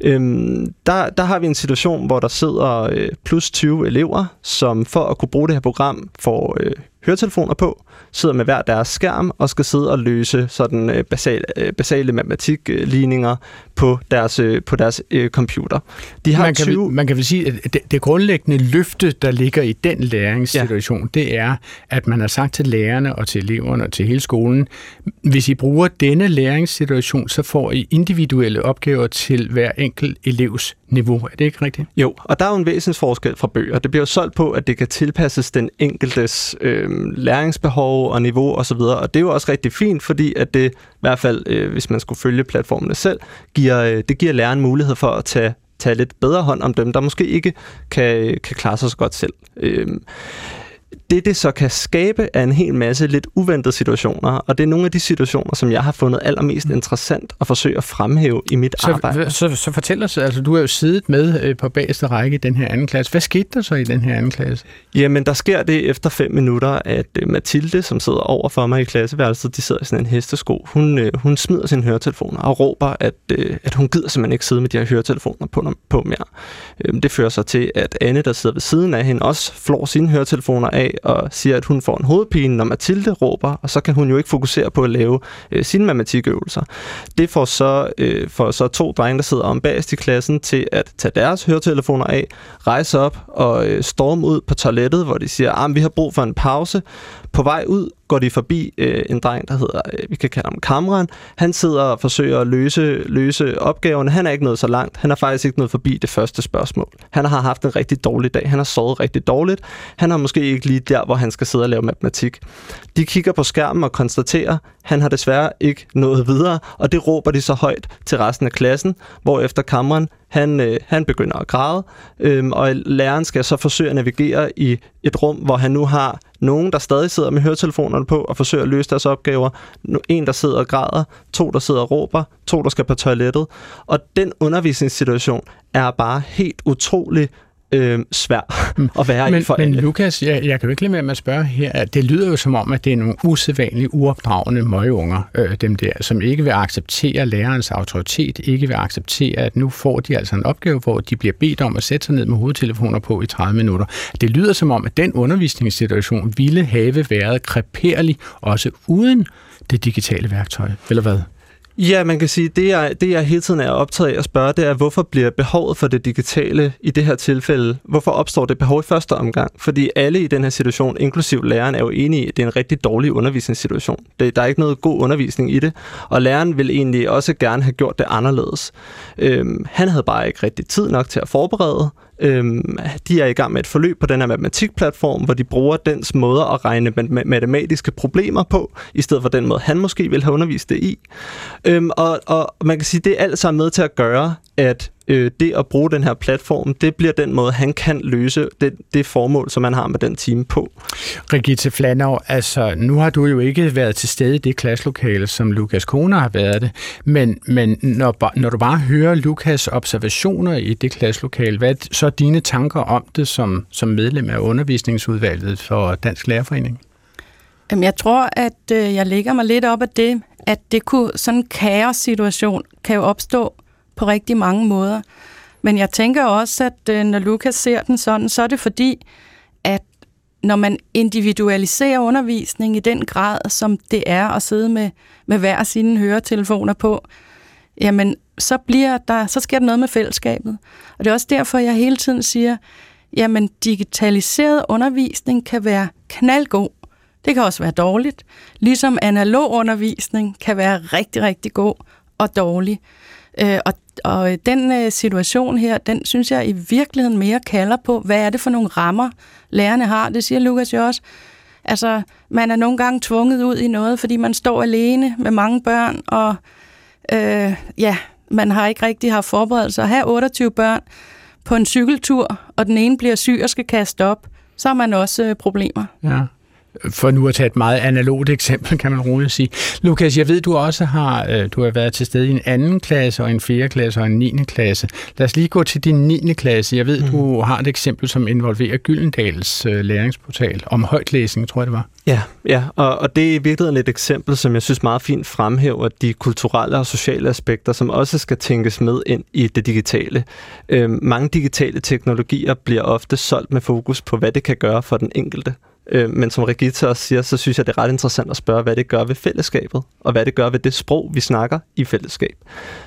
Øhm, der, der har vi en situation, hvor der sidder øh, plus 20 elever, som for at kunne bruge det her program får øh, høretelefoner på, sidder med hver deres skærm og skal sidde og løse sådan øh, basale, øh, basale matematikligninger på deres, øh, på deres øh, computer. De har man, kan 20... vel, man kan vel sige, at det, det grundlæggende løfte, der ligger i den læringssituation, ja. det er, at man har sagt til lærerne og til eleverne og til hele skolen, hvis I bruger denne læringssituation, så får I individuelle opgaver til hver enkelt elevs niveau. Er det ikke rigtigt? Jo, og der er jo en væsensforskel fra bøger. Det bliver jo solgt på, at det kan tilpasses den enkeltes øh, læringsbehov og niveau osv., og, og det er jo også rigtig fint, fordi at det, i hvert fald øh, hvis man skulle følge platformene selv, giver, øh, det giver læreren mulighed for at tage, tage lidt bedre hånd om dem, der måske ikke kan, øh, kan klare sig så godt selv. Øh, det, det, så kan skabe, er en hel masse lidt uventede situationer, og det er nogle af de situationer, som jeg har fundet allermest interessant at forsøge at fremhæve i mit så, arbejde. Så, så fortæl os, altså du har jo siddet med øh, på bagerste række i den her anden klasse. Hvad skete der så i den her anden klasse? Jamen, der sker det efter fem minutter, at øh, Mathilde, som sidder over for mig i klasseværelset, de sidder i sådan en hestesko, hun, øh, hun smider sine høretelefoner og råber, at, at hun gider simpelthen ikke sidde med de her høretelefoner på, på mere. Øh, det fører så til, at Anne, der sidder ved siden af hende, også flår sine høretelefoner af og siger, at hun får en hovedpine, når Mathilde råber, og så kan hun jo ikke fokusere på at lave øh, sine matematikøvelser. Det får så, øh, får så to drenge, der sidder om bagest i klassen, til at tage deres høretelefoner af, rejse op og øh, storme ud på toilettet, hvor de siger, at ah, vi har brug for en pause. På vej ud går de forbi øh, en dreng, der hedder, øh, vi kan kalde ham Kamran. Han sidder og forsøger at løse, løse opgaven. Han er ikke nået så langt. Han er faktisk ikke nået forbi det første spørgsmål. Han har haft en rigtig dårlig dag. Han har sovet rigtig dårligt. Han har måske ikke lige der, hvor han skal sidde og lave matematik. De kigger på skærmen og konstaterer, han har desværre ikke nået videre, og det råber de så højt til resten af klassen, hvor efter Kamran han, øh, han begynder at græde, øh, og læreren skal så forsøge at navigere i et rum, hvor han nu har nogen, der stadig sidder med høretelefonerne på og forsøger at løse deres opgaver, en, der sidder og græder, to, der sidder og råber, to, der skal på toilettet. Og den undervisningssituation er bare helt utrolig øh, svær mm. at være men, i for Men alle. Lukas, jeg, jeg kan jo ikke lade være med at spørge her, det lyder jo som om, at det er nogle usædvanlige, uopdragende møgeunger, øh, dem der, som ikke vil acceptere lærerens autoritet, ikke vil acceptere, at nu får de altså en opgave, hvor de bliver bedt om at sætte sig ned med hovedtelefoner på i 30 minutter. Det lyder som om, at den undervisningssituation ville have været kreperlig, også uden det digitale værktøj, eller hvad? Ja, man kan sige, det jeg, det jeg hele tiden er optaget af at spørge, det er, hvorfor bliver behovet for det digitale i det her tilfælde, hvorfor opstår det behov i første omgang? Fordi alle i den her situation, inklusiv læreren, er jo enige i, at det er en rigtig dårlig undervisningssituation. Det, der er ikke noget god undervisning i det, og læreren vil egentlig også gerne have gjort det anderledes. Øhm, han havde bare ikke rigtig tid nok til at forberede, Øhm, de er i gang med et forløb på den her matematikplatform, hvor de bruger dens måde at regne matematiske problemer på, i stedet for den måde, han måske vil have undervist det i. Øhm, og, og man kan sige, det er alt sammen med til at gøre, at øh, det at bruge den her platform, det bliver den måde, han kan løse det, det formål, som man har med den time på. Rigitte Flanov, altså nu har du jo ikke været til stede i det klasselokale, som Lukas Kone har været det, men, men når, når du bare hører Lukas observationer i det klasselokale, hvad er så dine tanker om det som, som medlem af undervisningsudvalget for Dansk Lærerforening? Jamen, jeg tror, at øh, jeg lægger mig lidt op af det, at det kunne, sådan en kaos-situation kan jo opstå på rigtig mange måder. Men jeg tænker også, at øh, når Lukas ser den sådan, så er det fordi, at når man individualiserer undervisning i den grad, som det er at sidde med, med hver sine høretelefoner på, jamen så, bliver der, så sker der noget med fællesskabet. Og det er også derfor, jeg hele tiden siger, jamen digitaliseret undervisning kan være knaldgod. Det kan også være dårligt. Ligesom analog undervisning kan være rigtig, rigtig god og dårlig. Øh, og, og den øh, situation her, den synes jeg i virkeligheden mere kalder på, hvad er det for nogle rammer, lærerne har. Det siger Lukas jo også. Altså, man er nogle gange tvunget ud i noget, fordi man står alene med mange børn, og øh, ja, man har ikke rigtig haft forberedelse. At have 28 børn på en cykeltur, og den ene bliver syg og skal kaste op, så har man også øh, problemer. Ja for nu at tage et meget analogt eksempel, kan man roligt sige. Lukas, jeg ved, du også har, øh, du har været til stede i en anden klasse, og en fjerde klasse og en 9. klasse. Lad os lige gå til din 9. klasse. Jeg ved, mm. du har et eksempel, som involverer Gyldendals øh, læringsportal om højtlæsning, tror jeg det var. Ja, ja og, og det er i virkeligheden et eksempel, som jeg synes meget fint fremhæver de kulturelle og sociale aspekter, som også skal tænkes med ind i det digitale. Øhm, mange digitale teknologier bliver ofte solgt med fokus på, hvad det kan gøre for den enkelte. Øh, men som Regita også siger, så synes jeg, det er ret interessant at spørge, hvad det gør ved fællesskabet, og hvad det gør ved det sprog, vi snakker i fællesskab.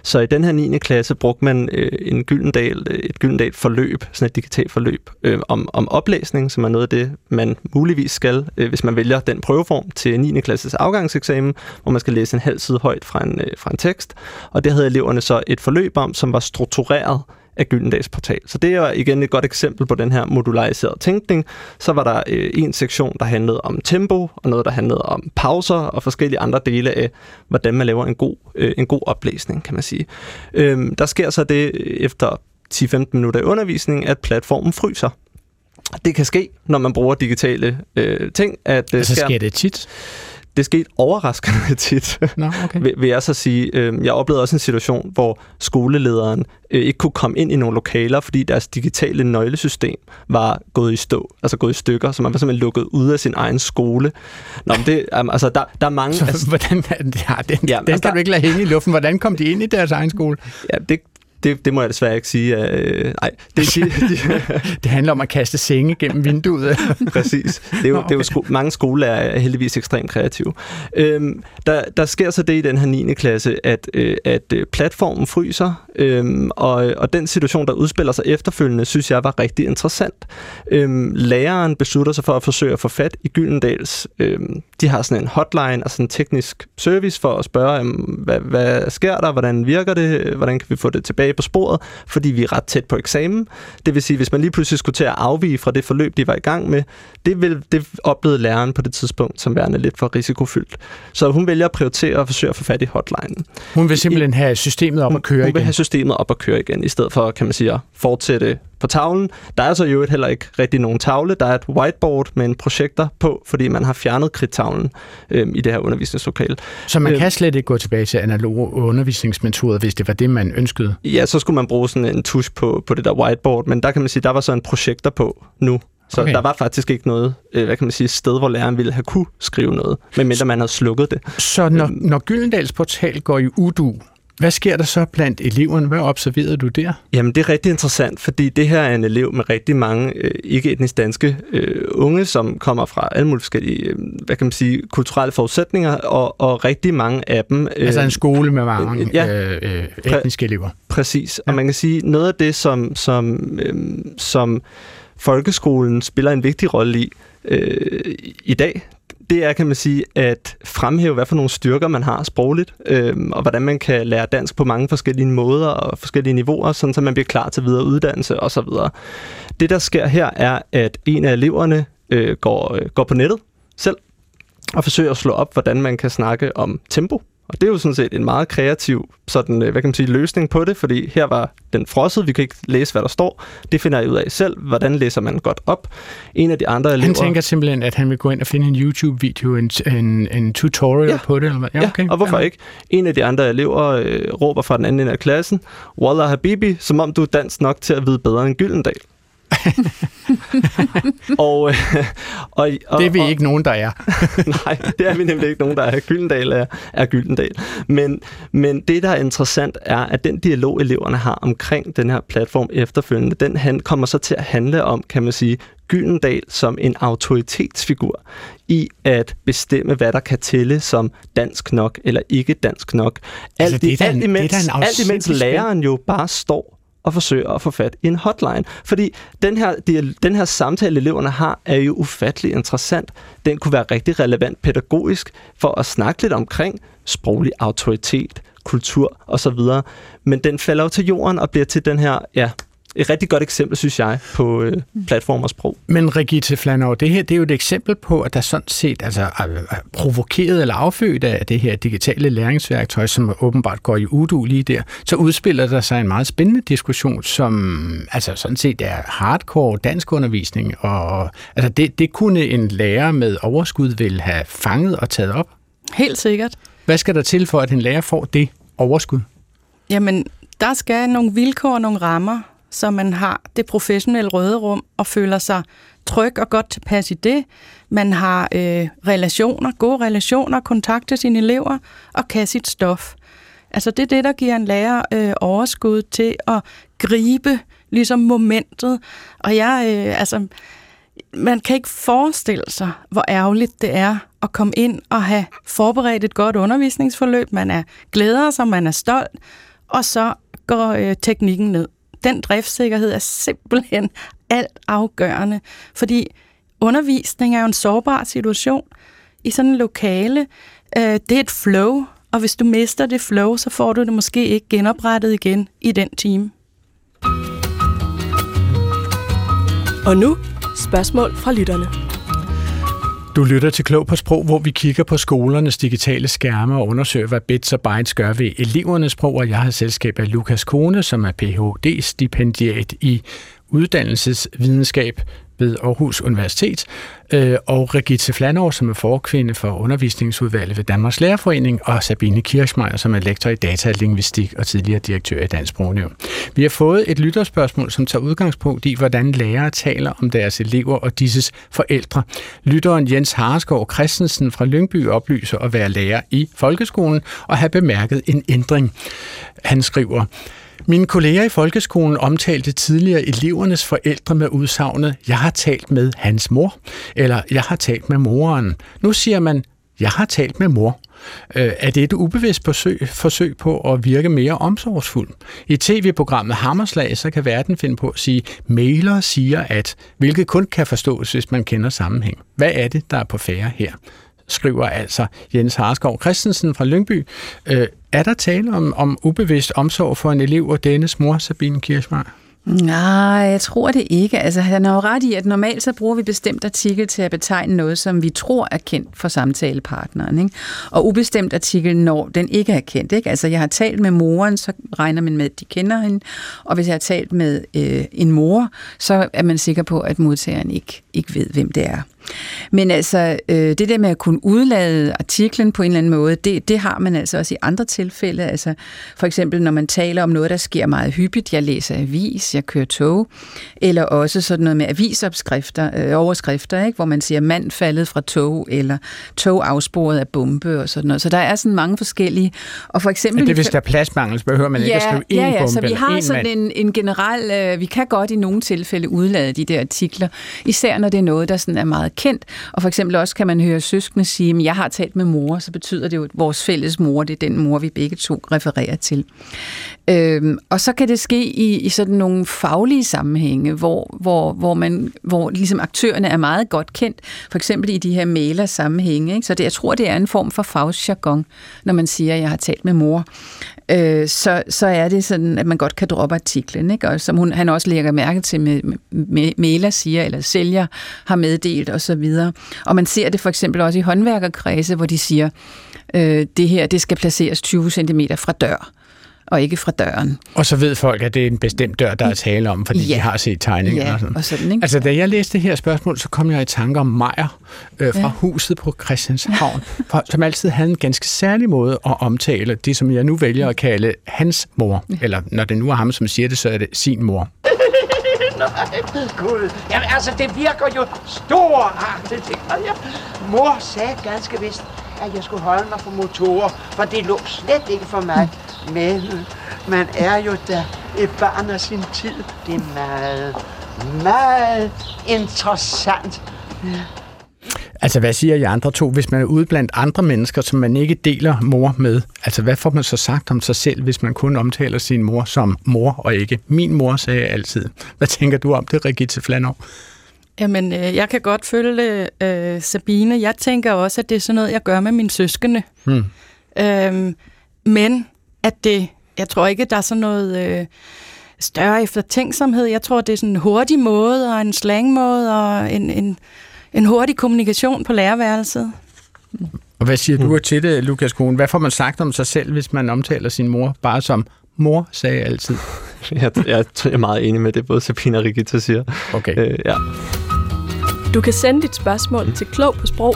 Så i den her 9. klasse brugte man øh, en gyldendal, øh, et gyldendal forløb, sådan et digitalt forløb, øh, om, om oplæsning, som er noget af det, man muligvis skal, øh, hvis man vælger den prøveform til 9. klasses afgangseksamen, hvor man skal læse en halv side højt fra en, øh, fra en tekst. Og det havde eleverne så et forløb om, som var struktureret af Gyldendals portal. Så det er igen et godt eksempel på den her modulariserede tænkning. Så var der øh, en sektion, der handlede om tempo, og noget, der handlede om pauser, og forskellige andre dele af, hvordan man laver en god, øh, en god oplæsning, kan man sige. Øh, der sker så det efter 10-15 minutter i undervisning, at platformen fryser. det kan ske, når man bruger digitale øh, ting. At, øh, altså sker det tit? Det skete overraskende tit, Nå, okay. vil, vil jeg så sige. Øh, jeg oplevede også en situation, hvor skolelederen øh, ikke kunne komme ind i nogle lokaler, fordi deres digitale nøglesystem var gået i stå, altså gået i stykker, så man var simpelthen lukket ud af sin egen skole. Nå, men det, altså, der, der er mange... Så, altså, hvordan, ja, den, ja, den altså, kan der- du ikke lade hænge i luften. Hvordan kom de ind i deres egen skole? ja, det, det, det må jeg desværre ikke sige. Øh, nej, det, de, de, Det handler om at kaste senge gennem vinduet. Præcis. Det er jo, Nå, det er jo okay. sko- mange skoler er heldigvis ekstremt kreative. Øhm, der, der sker så det i den her 9. klasse, at, øh, at øh, platformen fryser, øhm, og, og den situation, der udspiller sig efterfølgende, synes jeg var rigtig interessant. Øhm, læreren beslutter sig for at forsøge at få fat i Gyldendals. Øhm, de har sådan en hotline, altså en teknisk service for at spørge, øhm, hvad, hvad sker der, hvordan virker det, hvordan kan vi få det tilbage på sporet, fordi vi er ret tæt på eksamen. Det vil sige, hvis man lige pludselig skulle til at afvige fra det forløb, de var i gang med, det, vil, det oplevede læreren på det tidspunkt som værende lidt for risikofyldt. Så hun vælger at prioritere at forsøge at få fat i hotlinen. Hun vil simpelthen have systemet op at køre Hun vil igen. have systemet op at køre igen, i stedet for, kan man sige, at fortsætte på tavlen. Der er så i øvrigt heller ikke rigtig nogen tavle. Der er et whiteboard med en projekter på, fordi man har fjernet kridtavlen øhm, i det her undervisningslokale. Så man Øhm. kan slet ikke gå tilbage til analoge undervisningsmetoder, hvis det var det, man ønskede. Ja, så skulle man bruge sådan en tusch på, på det der whiteboard, men der kan man sige, der var så en projekter på nu. Så Okay. okay. der var faktisk ikke noget, øh, hvad kan man sige, sted, hvor læreren ville have kunne skrive noget, medmindre man havde slukket det. Så når, når Gyldendals portal går i udu, hvad sker der så blandt eleverne? Hvad observerede du der? Jamen, det er rigtig interessant, fordi det her er en elev med rigtig mange øh, ikke-etnisk danske øh, unge, som kommer fra alle mulige forskellige, øh, hvad kan man sige, kulturelle forudsætninger, og, og rigtig mange af dem... Øh, Altså en skole med mange øh, ja. øh, øh, etniske elever. Præcis, og man kan sige, noget af det, som, som, øhm, som folkeskolen spiller en vigtig rolle i øh, i dag, det er, kan man sige, at fremhæve, hvad for nogle styrker man har sprogligt, øh, og hvordan man kan lære dansk på mange forskellige måder og forskellige niveauer, sådan så man bliver klar til videre uddannelse osv. Det, der sker her, er, at en af eleverne øh, går, øh, går på nettet selv og forsøger at slå op, hvordan man kan snakke om tempo. Og det er jo sådan set en meget kreativ sådan, øh, hvad kan man sige, løsning på det, fordi her var den frosset, vi kan ikke læse, hvad der står. Det finder jeg ud af selv. Hvordan læser man godt op? En af de andre elever... Han tænker simpelthen, at han vil gå ind og finde en YouTube-video, en, en, en tutorial Ja. på det. Eller hvad? Ja, okay. og hvorfor ja. ikke? En af de andre elever øh, råber fra den anden ende af klassen, Wallah Habibi, som om du er dansk nok til at vide bedre end Gyldendal. og, øh, og, og, Det er vi og, ikke nogen, der er. Nej, det er vi nemlig ikke nogen, der er. Gyldendal er, er Gyldendal. Men, men det, der er interessant, er, at den dialog, eleverne har omkring den her platform efterfølgende, den han, kommer så til at handle om, kan man sige, Gyldendal som en autoritetsfigur i at bestemme, hvad der kan tælle som dansk nok eller ikke dansk nok. Alt, Altså, det er da alt, en- det er imens, da en alt imens læreren jo bare står og forsøger at få fat i en hotline. Fordi den her, den her samtale, eleverne har, er jo ufattelig interessant. Den kunne være rigtig relevant pædagogisk for at snakke lidt omkring sproglig autoritet, kultur osv. Men den falder jo til jorden og bliver til den her, ja, et rigtig godt eksempel, synes jeg, på øh, platform og sprog. Men Rigitte Flanov, det her det er jo et eksempel på, at der sådan set altså, er er provokeret eller affødt af det her digitale læringsværktøj, som åbenbart går i udu lige der, så udspiller der sig en meget spændende diskussion, som altså sådan set er hardcore dansk undervisning. Og, altså det, det kunne en lærer med overskud vil have fanget og taget op. Helt sikkert. Hvad skal der til for, at en lærer får det overskud? Jamen, der skal nogle vilkår og nogle rammer, så man har det professionelle røde rum og føler sig tryg og godt tilpas i det. Man har øh, relationer, gode relationer, kontakt til sine elever og kan sit stof. Altså det er det, der giver en lærer øh, overskud til at gribe ligesom momentet. Og jeg, øh, altså, man kan ikke forestille sig, hvor ærgerligt det er at komme ind og have forberedt et godt undervisningsforløb. Man er glæder sig, man er stolt, og så går øh, teknikken ned. Den driftssikkerhed er simpelthen alt afgørende, fordi undervisning er jo en sårbar situation i sådan en lokale. Øh, det er et flow, og hvis du mister det flow, så får du det måske ikke genoprettet igen i den time. Og nu spørgsmål fra lytterne. Du lytter til Klog på Sprog, hvor vi kigger på skolernes digitale skærme og undersøger, hvad bits og bytes gør ved elevernes sprog. Og jeg har selskab af Lukas Kone, som er Ph.D.-stipendiat i uddannelsesvidenskab ved Aarhus Universitet, øh, og Regitze Flanov, som er forkvinde for undervisningsudvalget ved Danmarks Lærerforening, og Sabine Kirchmeier, som er lektor i datalingvistik og tidligere direktør i Dansk Sprognævn. Vi har fået et lytterspørgsmål, som tager udgangspunkt i, hvordan lærere taler om deres elever og disses forældre. Lytteren Jens Harskov Christensen fra Lyngby oplyser at være lærer i folkeskolen og have bemærket en ændring. Han skriver, mine kolleger i folkeskolen omtalte tidligere elevernes forældre med udsagnet, jeg har talt med hans mor, eller jeg har talt med moren. Nu siger man, jeg har talt med mor. Øh, er det et ubevidst forsøg, forsøg på at virke mere omsorgsfuld? I tv-programmet Hammerslag, så kan verden finde på at sige, mailer siger at, hvilket kun kan forstås, hvis man kender sammenhæng. Hvad er det, der er på færre her? Skriver altså Jens Harskov Christensen fra Lyngby. Øh, er der tale om, om ubevidst omsorg for en elev og dennes mor, Sabine Kirschmar? Nej, jeg tror det ikke. Altså, han har jo ret i, at normalt så bruger vi bestemt artikel til at betegne noget, som vi tror er kendt for samtalepartneren. Ikke? Og ubestemt artikel, når den ikke er kendt. Ikke? Altså, jeg har talt med moren, så regner man med, at de kender hende. Og hvis jeg har talt med øh, en mor, så er man sikker på, at modtageren ikke, ikke ved, hvem det er. Men altså, øh, det der med at kunne udlade artiklen på en eller anden måde, det, det har man altså også i andre tilfælde. Altså, for eksempel, når man taler om noget, der sker meget hyppigt. Jeg læser avis, jeg kører tog. Eller også sådan noget med avisopskrifter, øh, overskrifter, ikke? hvor man siger, mand faldet fra tog, eller tog afsporet af bombe og sådan noget. Så der er sådan mange forskellige. Og for eksempel... Ja, det er, hvis der er pladsmangel, så behøver man ja, ikke at skrive ja, én ja, bombe så vi har sådan mand. en, en generel... Øh, vi kan godt i nogle tilfælde udlade de der artikler, især når det er noget, der sådan er meget kendt. Og for eksempel også kan man høre søskende sige, at jeg har talt med mor, så betyder det jo, at vores fælles mor, det er den mor, vi begge to refererer til. Øhm, og så kan det ske i, i sådan nogle faglige sammenhænge, hvor, hvor, hvor, man, hvor ligesom aktørerne er meget godt kendt, for eksempel i de her mailer-sammenhænge. Ikke? Så det, jeg tror, det er en form for fagsjargon, når man siger, at jeg har talt med mor. Øh, så, så er det sådan, at man godt kan droppe artiklen. Ikke? Og som hun, han også lægger mærke til, med, med Mela siger, eller sælger har meddelt osv. Og man ser det for eksempel også i håndværkerkredse, hvor de siger, øh, det her det skal placeres 20 cm fra dør og ikke fra døren. Og så ved folk, at det er en bestemt dør, der er tale om, fordi Ja. de har set tegninger. Ja, og sådan. og sådan, ikke? Altså, da jeg læste det her spørgsmål, så kom jeg i tanke om Meyer øh, fra Ja. ja. huset på Christianshavn, for, som altid havde en ganske særlig måde at omtale det, som jeg nu vælger at kalde hans mor. Eller når det nu er ham, som siger det, så er det sin mor. Nej, Gud. Jamen altså, det virker jo gør jeg. Mor sagde ganske vist, at jeg skulle holde mig for motorer, for det lå slet ikke for mig. Men man er jo da et barn af sin tid. Det er meget, meget interessant. Altså, hvad siger I andre to, hvis man er ude blandt andre mennesker, som man ikke deler mor med? Altså, hvad får man så sagt om sig selv, hvis man kun omtaler sin mor som mor og ikke min mor, sagde jeg altid. Hvad tænker du om det, Regitte Flanov? Jamen, øh, jeg kan godt følge øh, Sabine. Jeg tænker også, at det er sådan noget, jeg gør med mine søskende. Hmm. Øhm, men at det, jeg tror ikke, der er sådan noget øh, større eftertænksomhed. Jeg tror, det er sådan en hurtig måde, og en slangmåde, og en, en, en hurtig kommunikation på lærerværelset. Og hvad siger du til det, Lukas Kohn? Hvad får man sagt om sig selv, hvis man omtaler sin mor bare som mor, sagde jeg altid? Jeg, jeg er meget enig med det, både Sabine og Rigitta siger. Okay. Øh, ja. Du kan sende dit spørgsmål til klog på sprog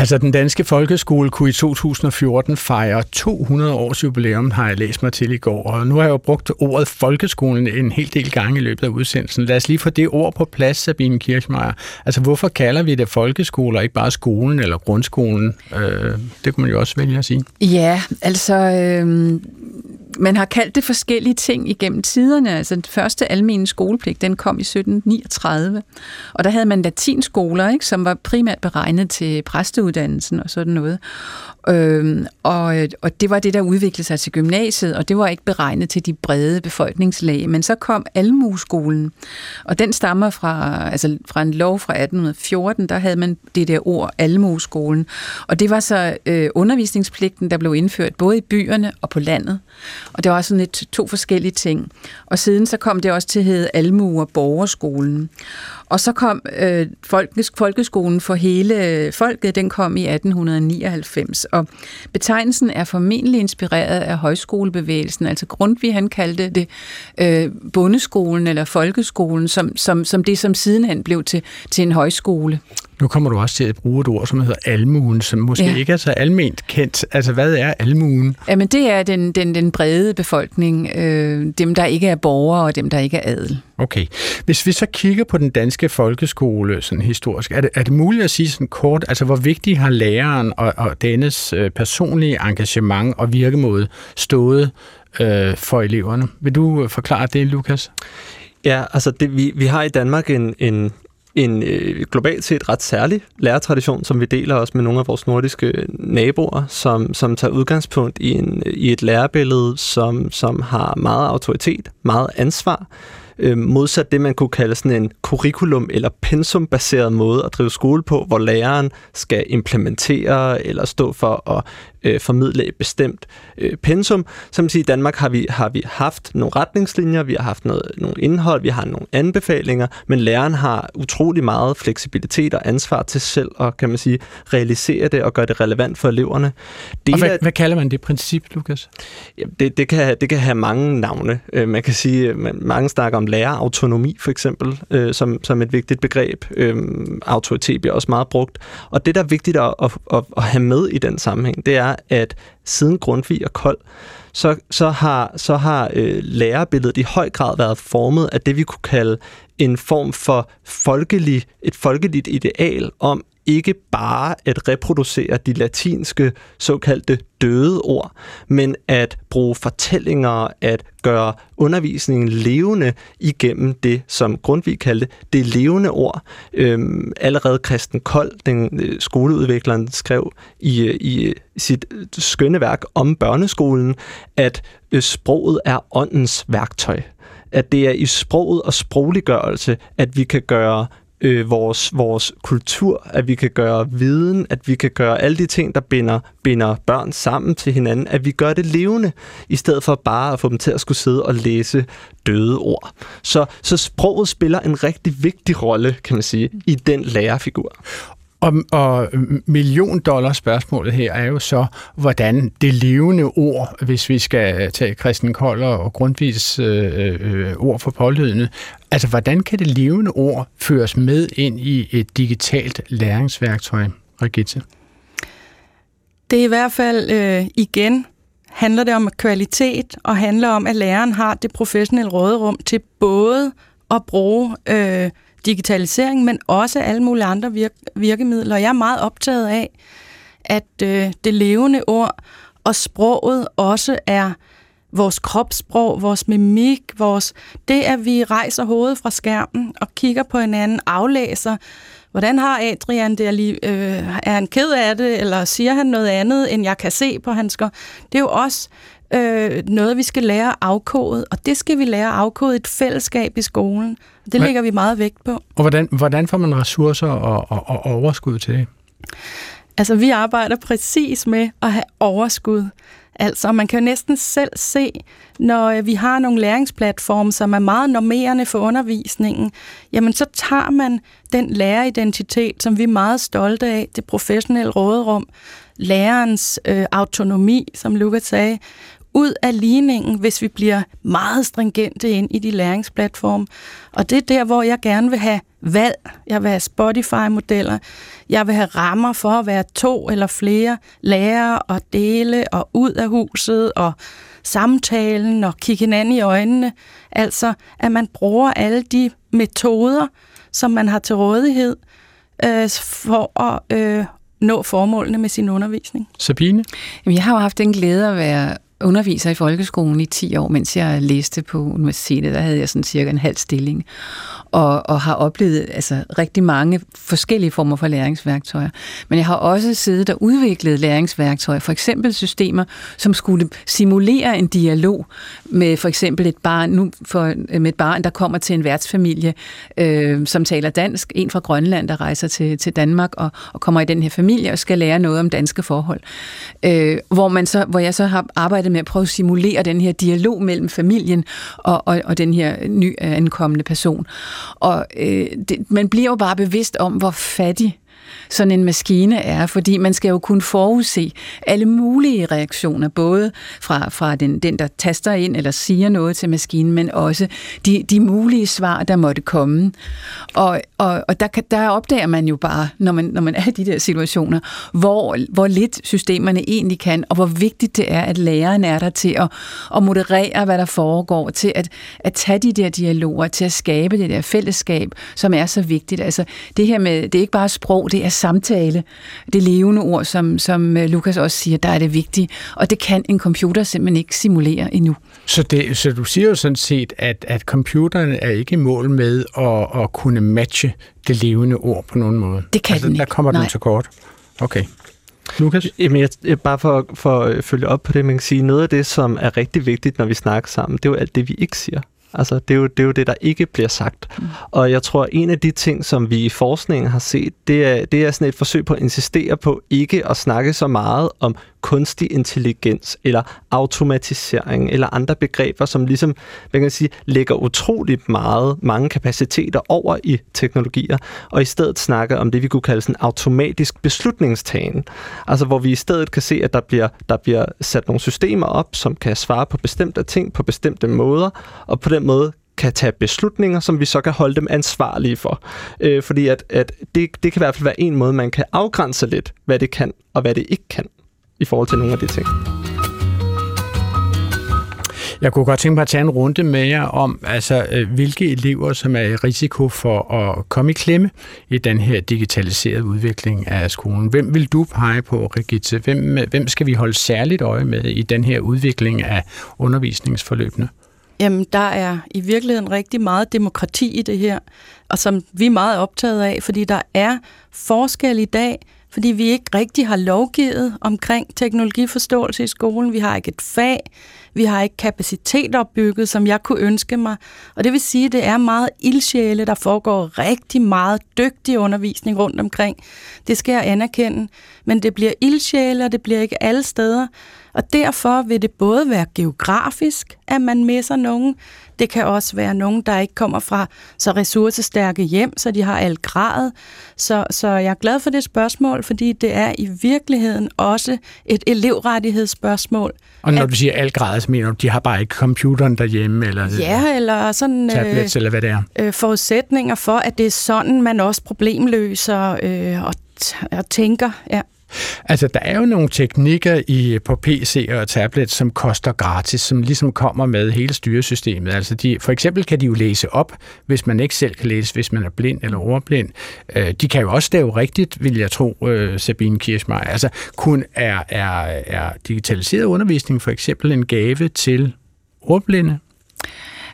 Altså, den danske folkeskole kunne i 2014 fejre 200 års jubilæum, har jeg læst mig til i går. Og nu har jeg jo brugt ordet folkeskolen en hel del gange i løbet af udsendelsen. Lad os lige få det ord på plads, Sabine Kirchmeier. Altså, hvorfor kalder vi det folkeskole og ikke bare skolen eller grundskolen? Øh, det kunne man jo også vælge at sige. Ja, altså... Øh, man har kaldt det forskellige ting igennem tiderne. Altså den første almene skolepligt, den kom i 1739. Og der havde man latinskoler, ikke, som var primært beregnet til præsteuddannelsen og sådan noget. Øhm, og, og det var det, der udviklede sig til gymnasiet, og det var ikke beregnet til de brede befolkningslag. Men så kom almueskolen, og den stammer fra, altså fra en lov fra 1814, der havde man det der ord almueskolen. Og det var så øh, undervisningspligten, der blev indført både i byerne og på landet. Og det var sådan lidt to forskellige ting. Og siden så kom det også til at hedde almue- og borgerskolen. Og så kom øh, folkes, folkeskolen for hele folket, den kom i 1899, og betegnelsen er formentlig inspireret af højskolebevægelsen, altså Grundtvig han kaldte det øh, bondeskolen eller folkeskolen, som, som, som det som sidenhen blev til, til en højskole. Nu kommer du også til at bruge et ord, som hedder almuen, som måske ja. ikke er så alment kendt. Altså, hvad er almuen? Jamen, det er den, den, den brede befolkning. Øh, dem, der ikke er borgere, og dem, der ikke er adel. Okay. Hvis vi så kigger på den danske folkeskole sådan historisk, er det, er det muligt at sige sådan kort, altså hvor vigtig har læreren og, og dennes øh, personlige engagement og virkemåde stået øh, for eleverne? Vil du forklare det, Lukas? Ja, altså det, vi, vi har i Danmark en, en en øh, globalt set ret særlig lærertradition, som vi deler også med nogle af vores nordiske øh, naboer, som, som tager udgangspunkt i, en, øh, i et lærebillede, som, som har meget autoritet, meget ansvar, øh, modsat det, man kunne kalde sådan en curriculum- eller pensumbaseret måde at drive skole på, hvor læreren skal implementere eller stå for at øh, formidle et bestemt øh, pensum. Som siger, i Danmark har vi, har vi haft nogle retningslinjer, vi har haft noget, nogle indhold, vi har nogle anbefalinger, men læreren har utrolig meget fleksibilitet og ansvar til selv at, kan man sige, realisere det og gøre det relevant for eleverne. Det og hvad, hvad kalder man det princip, Lukas? Ja, det, det, kan, det kan have mange navne. Øh, man kan sige, man, mange snakker om lærerautonomi for eksempel, øh, som, som et vigtigt begreb. Øh, autoritet bliver også meget brugt. Og det, der er vigtigt at, at, at, at have med i den sammenhæng, det er, at siden Grundtvig og Kold, så, så har, så har øh, lærerbilledet i høj grad været formet af det, vi kunne kalde en form for folkelig, et folkeligt ideal om, ikke bare at reproducere de latinske såkaldte døde ord, men at bruge fortællinger, at gøre undervisningen levende igennem det, som Grundtvig kaldte det levende ord. Øhm, allerede Christen Kold, den øh, skoleudvikleren, skrev i, øh, i øh, sit øh, skønne værk om børneskolen, at øh, sproget er åndens værktøj at det er i sproget og sprogliggørelse, at vi kan gøre øh, vores, vores kultur, at vi kan gøre viden, at vi kan gøre alle de ting, der binder, binder børn sammen til hinanden, at vi gør det levende, i stedet for bare at få dem til at skulle sidde og læse døde ord. Så, så sproget spiller en rigtig vigtig rolle, kan man sige, i den lærerfigur. Og, og million dollar spørgsmålet her er jo så, hvordan det levende ord, hvis vi skal tage Christen Kold og Grundtvigs øh, øh, ord for pålydende, altså hvordan kan det levende ord føres med ind i et digitalt læringsværktøj, Rigitte? Det er i hvert fald øh, igen handler det om kvalitet, og handler om, at læreren har det professionelle råderum til både at bruge øh, digitalisering, men også alle mulige andre virk- virkemidler. Jeg er meget optaget af, at øh, det levende ord og sproget også er vores kropssprog, vores mimik, vores, det at vi rejser hovedet fra skærmen og kigger på hinanden, aflæser, hvordan har Adrian det, lige, øh, er han ked af det, eller siger han noget andet, end jeg kan se på hans skår. Det er jo også øh, noget, vi skal lære afkodet, og det skal vi lære afkodet et fællesskab i skolen. Det lægger vi meget vægt på. Og hvordan, hvordan får man ressourcer og, og, og overskud til det? Altså, vi arbejder præcis med at have overskud. Altså, man kan jo næsten selv se, når øh, vi har nogle læringsplatforme, som er meget normerende for undervisningen, jamen så tager man den læreridentitet, som vi er meget stolte af, det professionelle råderum, lærerens øh, autonomi, som Lukas sagde, ud af ligningen, hvis vi bliver meget stringente ind i de læringsplatforme. Og det er der, hvor jeg gerne vil have valg. Jeg vil have Spotify-modeller. Jeg vil have rammer for at være to eller flere lærere og dele og ud af huset og samtalen og kigge hinanden i øjnene. Altså, at man bruger alle de metoder, som man har til rådighed øh, for at øh, nå formålene med sin undervisning. Sabine? Jamen, jeg har jo haft den glæde at være underviser i folkeskolen i 10 år, mens jeg læste på universitetet. Der havde jeg sådan cirka en halv stilling og, og har oplevet altså, rigtig mange forskellige former for læringsværktøjer. Men jeg har også siddet og udviklet læringsværktøjer, for eksempel systemer, som skulle simulere en dialog med for eksempel et barn, nu for, med et barn, der kommer til en værtsfamilie, øh, som taler dansk, en fra Grønland, der rejser til, til Danmark og, og kommer i den her familie og skal lære noget om danske forhold. Øh, hvor, man så, hvor jeg så har arbejdet med at prøve at simulere den her dialog mellem familien og, og, og den her ny ankommende person. Og øh, det, man bliver jo bare bevidst om, hvor fattig sådan en maskine er, fordi man skal jo kunne forudse alle mulige reaktioner, både fra, fra den, den, der taster ind eller siger noget til maskinen, men også de, de mulige svar, der måtte komme. Og, og, og der, der opdager man jo bare, når man, når man er i de der situationer, hvor, hvor lidt systemerne egentlig kan, og hvor vigtigt det er, at læreren er der til at, at moderere, hvad der foregår, til at, at tage de der dialoger, til at skabe det der fællesskab, som er så vigtigt. Altså det her med, det er ikke bare sprog, det er samtale, det levende ord, som, som øh, Lukas også siger, der er det vigtige, og det kan en computer simpelthen ikke simulere endnu. Så, det, så du siger jo sådan set, at, at computeren er ikke i mål med at, at kunne matche det levende ord på nogen måde? Det kan altså, den ikke. Der kommer Nej. den til kort. Okay. Lukas? Jamen, jeg, jeg, bare for, for at følge op på det, man kan sige, noget af det, som er rigtig vigtigt, når vi snakker sammen, det er jo alt det, vi ikke siger. Altså, det er, jo, det er jo det, der ikke bliver sagt. Mm. Og jeg tror, en af de ting, som vi i forskningen har set, det er, det er sådan et forsøg på at insistere på ikke at snakke så meget om kunstig intelligens eller automatisering eller andre begreber, som ligesom, man kan sige, lægger utroligt meget, mange kapaciteter over i teknologier, og i stedet snakker om det, vi kunne kalde sådan automatisk beslutningstagen. Altså, hvor vi i stedet kan se, at der bliver, der bliver sat nogle systemer op, som kan svare på bestemte ting på bestemte måder, og på den måde kan tage beslutninger, som vi så kan holde dem ansvarlige for. Øh, fordi at, at det, det kan i hvert fald være en måde, man kan afgrænse lidt, hvad det kan og hvad det ikke kan i forhold til nogle af de ting. Jeg kunne godt tænke mig at tage en runde med jer om, altså, øh, hvilke elever, som er i risiko for at komme i klemme i den her digitaliserede udvikling af skolen. Hvem vil du pege på, Rigitte? Hvem, hvem skal vi holde særligt øje med i den her udvikling af undervisningsforløbene? Jamen, der er i virkeligheden rigtig meget demokrati i det her, og som vi er meget optaget af, fordi der er forskel i dag, fordi vi ikke rigtig har lovgivet omkring teknologiforståelse i skolen. Vi har ikke et fag, vi har ikke kapacitet opbygget, som jeg kunne ønske mig. Og det vil sige, at det er meget ildsjæle, der foregår rigtig meget dygtig undervisning rundt omkring. Det skal jeg anerkende. Men det bliver ildsjæle, og det bliver ikke alle steder. Og derfor vil det både være geografisk, at man misser nogen. Det kan også være nogen, der ikke kommer fra så ressourcestærke hjem, så de har alt grad. Så, så jeg er glad for det spørgsmål, fordi det er i virkeligheden også et elevrettighedsspørgsmål. Og når du siger alt grad, så mener du, de har bare ikke computeren derhjemme? Eller Ja, eller sådan tablets, eller hvad det er? øh, forudsætninger for, at det er sådan, man også problemløser øh, og, og tænker. Ja. Altså, der er jo nogle teknikker i, på PC og tablet, som koster gratis, som ligesom kommer med hele styresystemet. Altså, de, for eksempel kan de jo læse op, hvis man ikke selv kan læse, hvis man er blind eller ordblind. Øh, de kan jo også stave rigtigt, vil jeg tro, øh, Sabine Kirschmeier. Altså, kun er, er, er digitaliseret undervisning for eksempel en gave til ordblinde?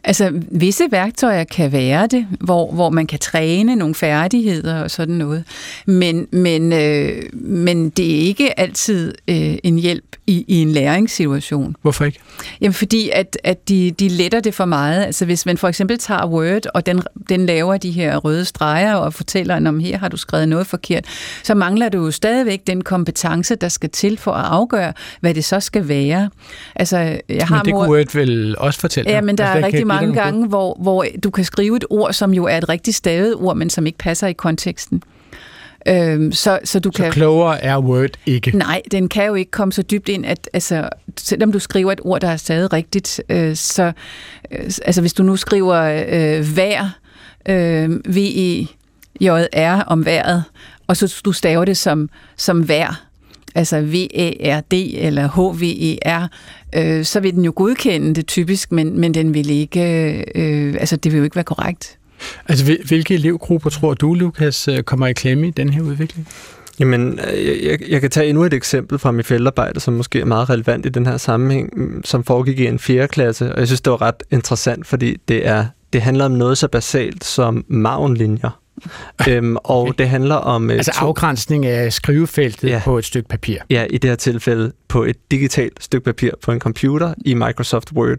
Altså, visse værktøjer kan være det, hvor, hvor man kan træne nogle færdigheder og sådan noget. Men, men, øh, men det er ikke altid øh, en hjælp i, i en læringssituation. Hvorfor ikke? Jamen, fordi at, at de, de letter det for meget. Altså, hvis man for eksempel tager Word, og den, den laver de her røde streger og fortæller, om her har du skrevet noget forkert, så mangler du jo stadigvæk den kompetence, der skal til for at afgøre, hvad det så skal være. Altså, jeg har men det mor- kunne Word vel også fortælle Ja, men der altså, er rigtig dig mange gange, hvor, hvor du kan skrive et ord, som jo er et rigtig stavet ord, men som ikke passer i konteksten. Øhm, så, så du Så kan... klogere er Word ikke? Nej, den kan jo ikke komme så dybt ind, at altså, selvom du skriver et ord, der er stadig rigtigt, øh, så øh, altså, hvis du nu skriver øh, vær, øh, V-E-J-R om vejret, og så du staver det som, som vær, altså V-A-R-D eller H-V-E-R, øh, så vil den jo godkende det typisk, men, men den vil ikke, øh, altså det vil jo ikke være korrekt. Altså, hvil- hvilke elevgrupper tror du, Lukas, øh, kommer i klemme i den her udvikling? Jamen, øh, jeg, jeg kan tage endnu et eksempel fra mit feltarbejde, som måske er meget relevant i den her sammenhæng, mm, som foregik i en 4. klasse, og jeg synes, det var ret interessant, fordi det, er, det handler om noget så basalt som mavenlinjer. øhm, og okay. det handler om... øh, Altså to- afgrænsning af skrivefeltet Ja. på et stykke papir. Ja, i det her tilfælde på et digitalt stykke papir på en computer i Microsoft Word.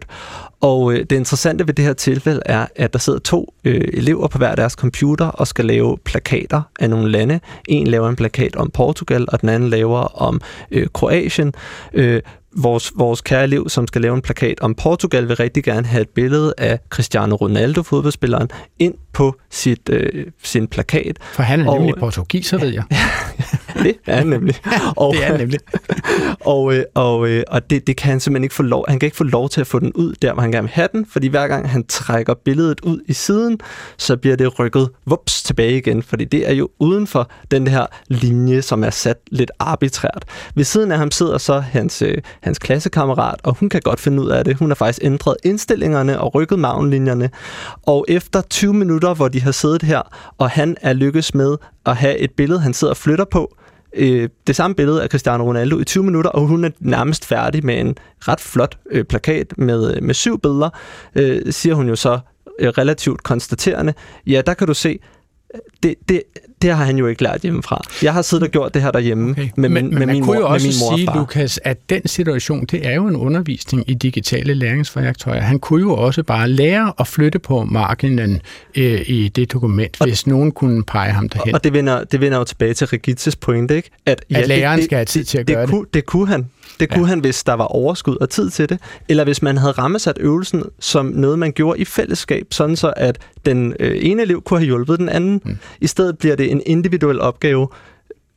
Og øh, det interessante ved det her tilfælde er, at der sidder to øh, elever på hver deres computer og skal lave plakater af nogle lande. En laver en plakat om Portugal, og den anden laver om øh, Kroatien. Øh, vores, vores kære elev, som skal lave en plakat om Portugal, vil rigtig gerne have et billede af Cristiano Ronaldo, fodboldspilleren, ind på sit, øh, sin plakat. For han er nemlig portugiser, ved jeg. det er han nemlig. Og, det er han nemlig. og øh, og, øh, og det, det kan han simpelthen ikke få lov. Han kan ikke få lov til at få den ud der, hvor han gerne vil have den, fordi hver gang han trækker billedet ud i siden, så bliver det rykket vups tilbage igen, fordi det er jo uden for den her linje, som er sat lidt arbitrært. Ved siden af ham sidder så hans, øh, hans klassekammerat, og hun kan godt finde ud af det. Hun har faktisk ændret indstillingerne og rykket magnlinjerne. Og efter 20 minutter, hvor de har siddet her, og han er lykkes med at have et billede, han sidder og flytter på, øh, det samme billede af Cristiano Ronaldo i 20 minutter, og hun er nærmest færdig med en ret flot øh, plakat med, øh, med syv billeder, øh, siger hun jo så øh, relativt konstaterende. Ja, der kan du se, det, det, det har han jo ikke lært hjemmefra. Jeg har siddet og gjort det her derhjemme okay. med, men, med, men min kunne mor, jo også med min mor sige, og far. Lukas, at den situation, det er jo en undervisning i digitale læringsværktøjer. Han kunne jo også bare lære at flytte på marginen øh, i det dokument, og, hvis nogen kunne pege ham derhen. Og det vender, det vender jo tilbage til Regitzes pointe, ikke? At, ja, at læreren det, skal have tid til at det, gøre det. Kunne, det kunne han. Det kunne ja. han, hvis der var overskud og tid til det, eller hvis man havde rammesat øvelsen som noget, man gjorde i fællesskab, sådan så at den øh, ene elev kunne have hjulpet den anden. Mm. I stedet bliver det en individuel opgave,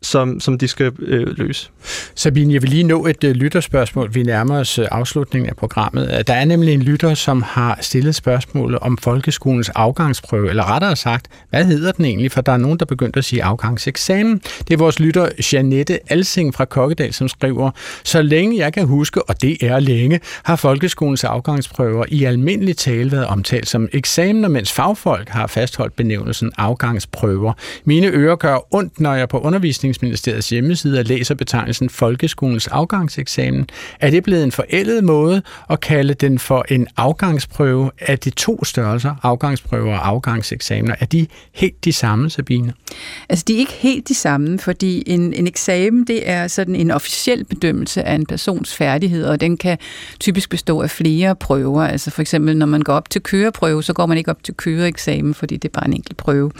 som, som de skal øh, løse. Sabine, jeg vil lige nå et øh, lytterspørgsmål. Vi nærmer os øh, afslutningen af programmet. Øh, der er nemlig en lytter, som har stillet spørgsmålet om folkeskolens afgangsprøve, eller rettere sagt, hvad hedder den egentlig? For der er nogen, der begyndte at sige afgangseksamen. Det er vores lytter Janette Alsing fra Kokkedal, som skriver, så længe jeg kan huske, og det er længe, har folkeskolens afgangsprøver i almindelig tale været omtalt som eksamener, mens fagfolk har fastholdt benævnelsen afgangsprøver. Mine ører gør ondt, når jeg på undervisning Undervisningsministeriets hjemmeside og læser betegnelsen folkeskolens afgangseksamen. Er det blevet en forældet måde at kalde den for en afgangsprøve? af de to størrelser, afgangsprøver og afgangseksamener, er de helt de samme, Sabine? Altså, de er ikke helt de samme, fordi en, en eksamen, det er sådan en officiel bedømmelse af en persons færdigheder, og den kan typisk bestå af flere prøver. Altså for eksempel, når man går op til køreprøve, så går man ikke op til køreeksamen, fordi det er bare en enkelt prøve.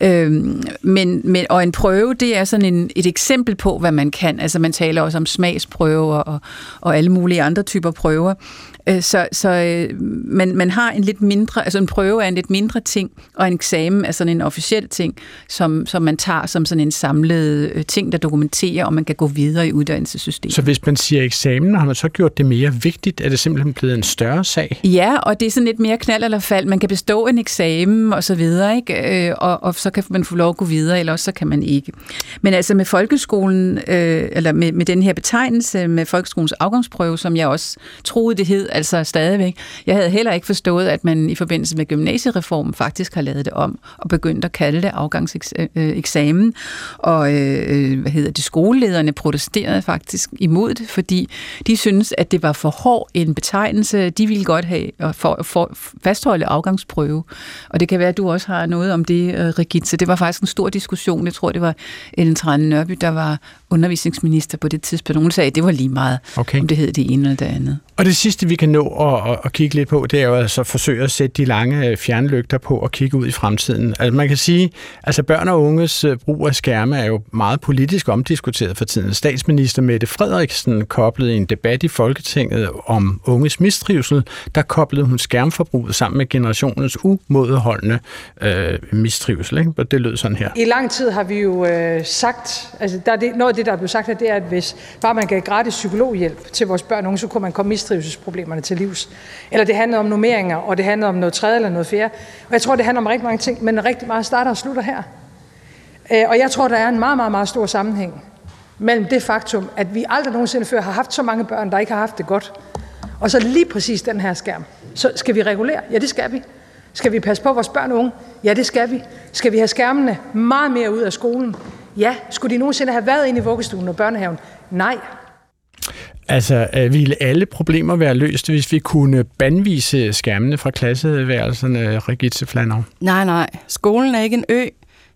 Øhm, men, men, og en prøve, det er sådan en, et eksempel på, hvad man kan. Altså man taler også om smagsprøver og, og alle mulige andre typer prøver. Øh, så, så øh, man, man har en lidt mindre, altså en prøve er en lidt mindre ting, og en eksamen er sådan en officiel ting, som, som man tager som sådan en samlet øh, ting, der dokumenterer, og man kan gå videre i uddannelsessystemet. Så hvis man siger eksamen, har man så gjort det mere vigtigt? Er det simpelthen blevet en større sag? Ja, og det er sådan lidt mere knald eller fald. Man kan bestå en eksamen og så videre, ikke? Og, og så kan man få lov at gå videre, eller også så kan man ikke. Men altså med folkeskolen, øh, eller med, med den her betegnelse med folkeskolens afgangsprøve, som jeg også troede, det hed, altså stadigvæk. Jeg havde heller ikke forstået, at man i forbindelse med gymnasiereformen faktisk har lavet det om og begyndt at kalde det afgangseksamen. Øh, og øh, øh, hvad hedder det, skolelederne protesterede faktisk imod det, fordi de synes, at det var for hård en betegnelse. De ville godt have øh, for, for fastholde afgangsprøve. Og det kan være, at du også har noget om det, øh, pizza. Det var faktisk en stor diskussion. Jeg tror, det var Ellen Trane Nørby, der var undervisningsminister på det tidspunkt. Hun sagde, at det var lige meget, okay. om det hed det ene eller det andet. Og det sidste, vi kan nå at, at, at kigge lidt på, det er jo altså at forsøge at sætte de lange øh, fjernlygter på og kigge ud i fremtiden. Altså man kan sige, altså børn og unges øh, brug af skærme er jo meget politisk omdiskuteret for tiden. Statsminister Mette Frederiksen koblede i en debat i Folketinget om unges mistrivsel, der koblede hun skærmforbruget sammen med generationens umådeholdende øh, mistrivsel. Ikke? Og det lød sådan her. I lang tid har vi jo øh, sagt, altså der er det, noget af det, der er blevet sagt her, det er, at hvis bare man gav gratis psykologhjælp til vores børn og unge, så kunne man komme mistrivselsproblemerne til livs. Eller det handler om nummeringer, og det handler om noget tredje eller noget fjerde. Og jeg tror, det handler om rigtig mange ting, men rigtig meget starter og slutter her. Øh, og jeg tror, der er en meget, meget, meget stor sammenhæng mellem det faktum, at vi aldrig nogensinde før har haft så mange børn, der ikke har haft det godt, og så lige præcis den her skærm. Så skal vi regulere? Ja, det skal vi. Skal vi passe på vores børn og unge? Ja, det skal vi. Skal vi have skærmene meget mere ud af skolen? Ja. Skulle de nogensinde have været inde i vuggestuen og børnehaven? Nej. Altså, ville alle problemer være løst, hvis vi kunne bandvise skærmene fra klasseværelserne, Regitze Flanov? Nej, nej. Skolen er ikke en ø.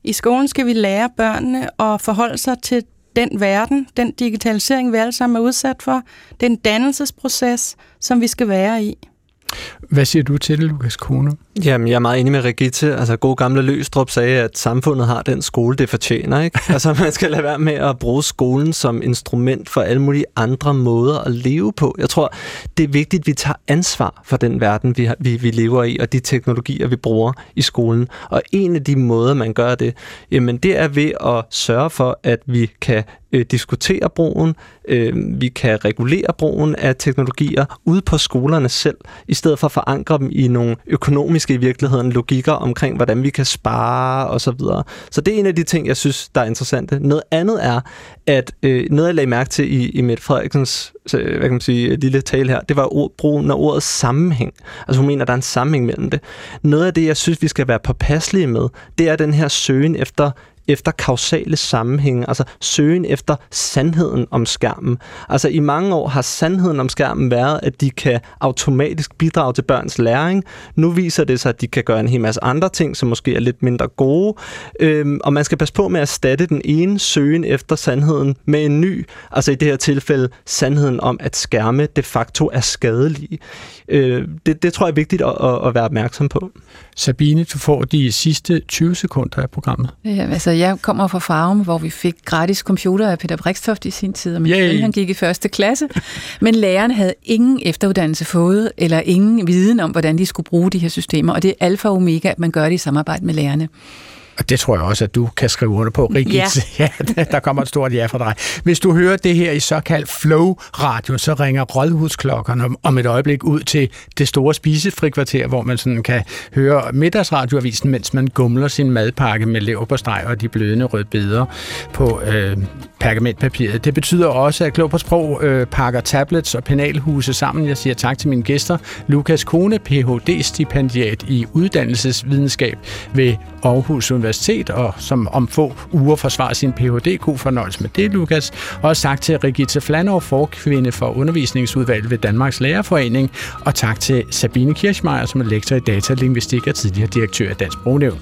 I skolen skal vi lære børnene at forholde sig til den verden, den digitalisering, vi alle sammen er udsat for. Det er en dannelsesproces, som vi skal være i. Hvad siger du til det, Lukas Kone? Jamen, jeg er meget enig med Regitte. Altså, god gamle Løstrup sagde, at samfundet har den skole, det fortjener. Ikke? altså, man skal lade være med at bruge skolen som instrument for alle mulige andre måder at leve på. Jeg tror, det er vigtigt, at vi tager ansvar for den verden, vi, vi, vi lever i, og de teknologier, vi bruger i skolen. Og en af de måder, man gør det, jamen, det er ved at sørge for, at vi kan øh, diskutere brugen, øh, vi kan regulere brugen af teknologier ude på skolerne selv, i stedet for at forankre dem i nogle økonomiske i virkeligheden logikker omkring, hvordan vi kan spare og så videre. Så det er en af de ting, jeg synes, der er interessante. Noget andet er, at øh, noget jeg lagde mærke til i, i Mette Frederiksens øh, hvad kan man sige, lille tale her, det var ord, brugen af ordet sammenhæng. Altså hun mener, at der er en sammenhæng mellem det. Noget af det, jeg synes, vi skal være påpasselige med, det er den her søgen efter efter kausale sammenhænge, altså søgen efter sandheden om skærmen. Altså i mange år har sandheden om skærmen været, at de kan automatisk bidrage til børns læring. Nu viser det sig, at de kan gøre en hel masse andre ting, som måske er lidt mindre gode. Øhm, og man skal passe på med at erstatte den ene søgen efter sandheden med en ny. Altså i det her tilfælde sandheden om, at skærme de facto er skadelige. Øh, det, det tror jeg er vigtigt at, at være opmærksom på. Sabine, du får de sidste 20 sekunder af programmet. Ja, altså jeg kommer fra Farum, hvor vi fik gratis computer af Peter Brikstoft i sin tid, og min søn, han gik i første klasse. Men læreren havde ingen efteruddannelse fået, eller ingen viden om, hvordan de skulle bruge de her systemer, og det er alfa og omega, at man gør det i samarbejde med lærerne. Og det tror jeg også, at du kan skrive under på, Rigit. Ja. ja, der kommer et stort ja fra dig. Hvis du hører det her i såkaldt flow-radio, så ringer rådhusklokkerne om et øjeblik ud til det store spisefrikvarter, hvor man sådan kan høre middagsradioavisen, mens man gumler sin madpakke med leverpostej og de blødende rødbeder på øh, pergamentpapiret. Det betyder også, at Klog på Sprog øh, pakker tablets og penalhuse sammen. Jeg siger tak til mine gæster. Lukas Kone, Ph.D.-stipendiat i uddannelsesvidenskab ved Aarhus Universitet, og som om få uger forsvarer sin Ph.D. God fornøjelse med det, Lukas. Og tak til Rigitte Flanov, forkvinde for undervisningsudvalget ved Danmarks Lærerforening. Og tak til Sabine Kirchmeier, som er lektor i datalingvistik og tidligere direktør af Dansk Brugnævn.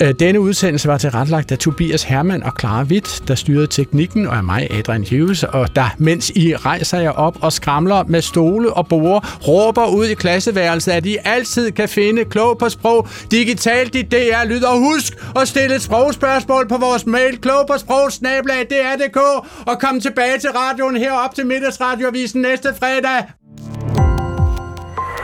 Øh, denne udsendelse var tilrettelagt af Tobias Hermann og Clara Witt, der styrede teknikken, og af mig, Adrian Hughes, og der, mens I rejser jer op og skramler med stole og borde, råber ud i klasseværelset, at I altid kan finde klog på sprog digitalt i DR Lyd. Og husk at stille et sprogspørgsmål på vores mail, klog på sprog, snablag, DR.dk, og kom tilbage til radioen herop til middagsradioavisen næste fredag.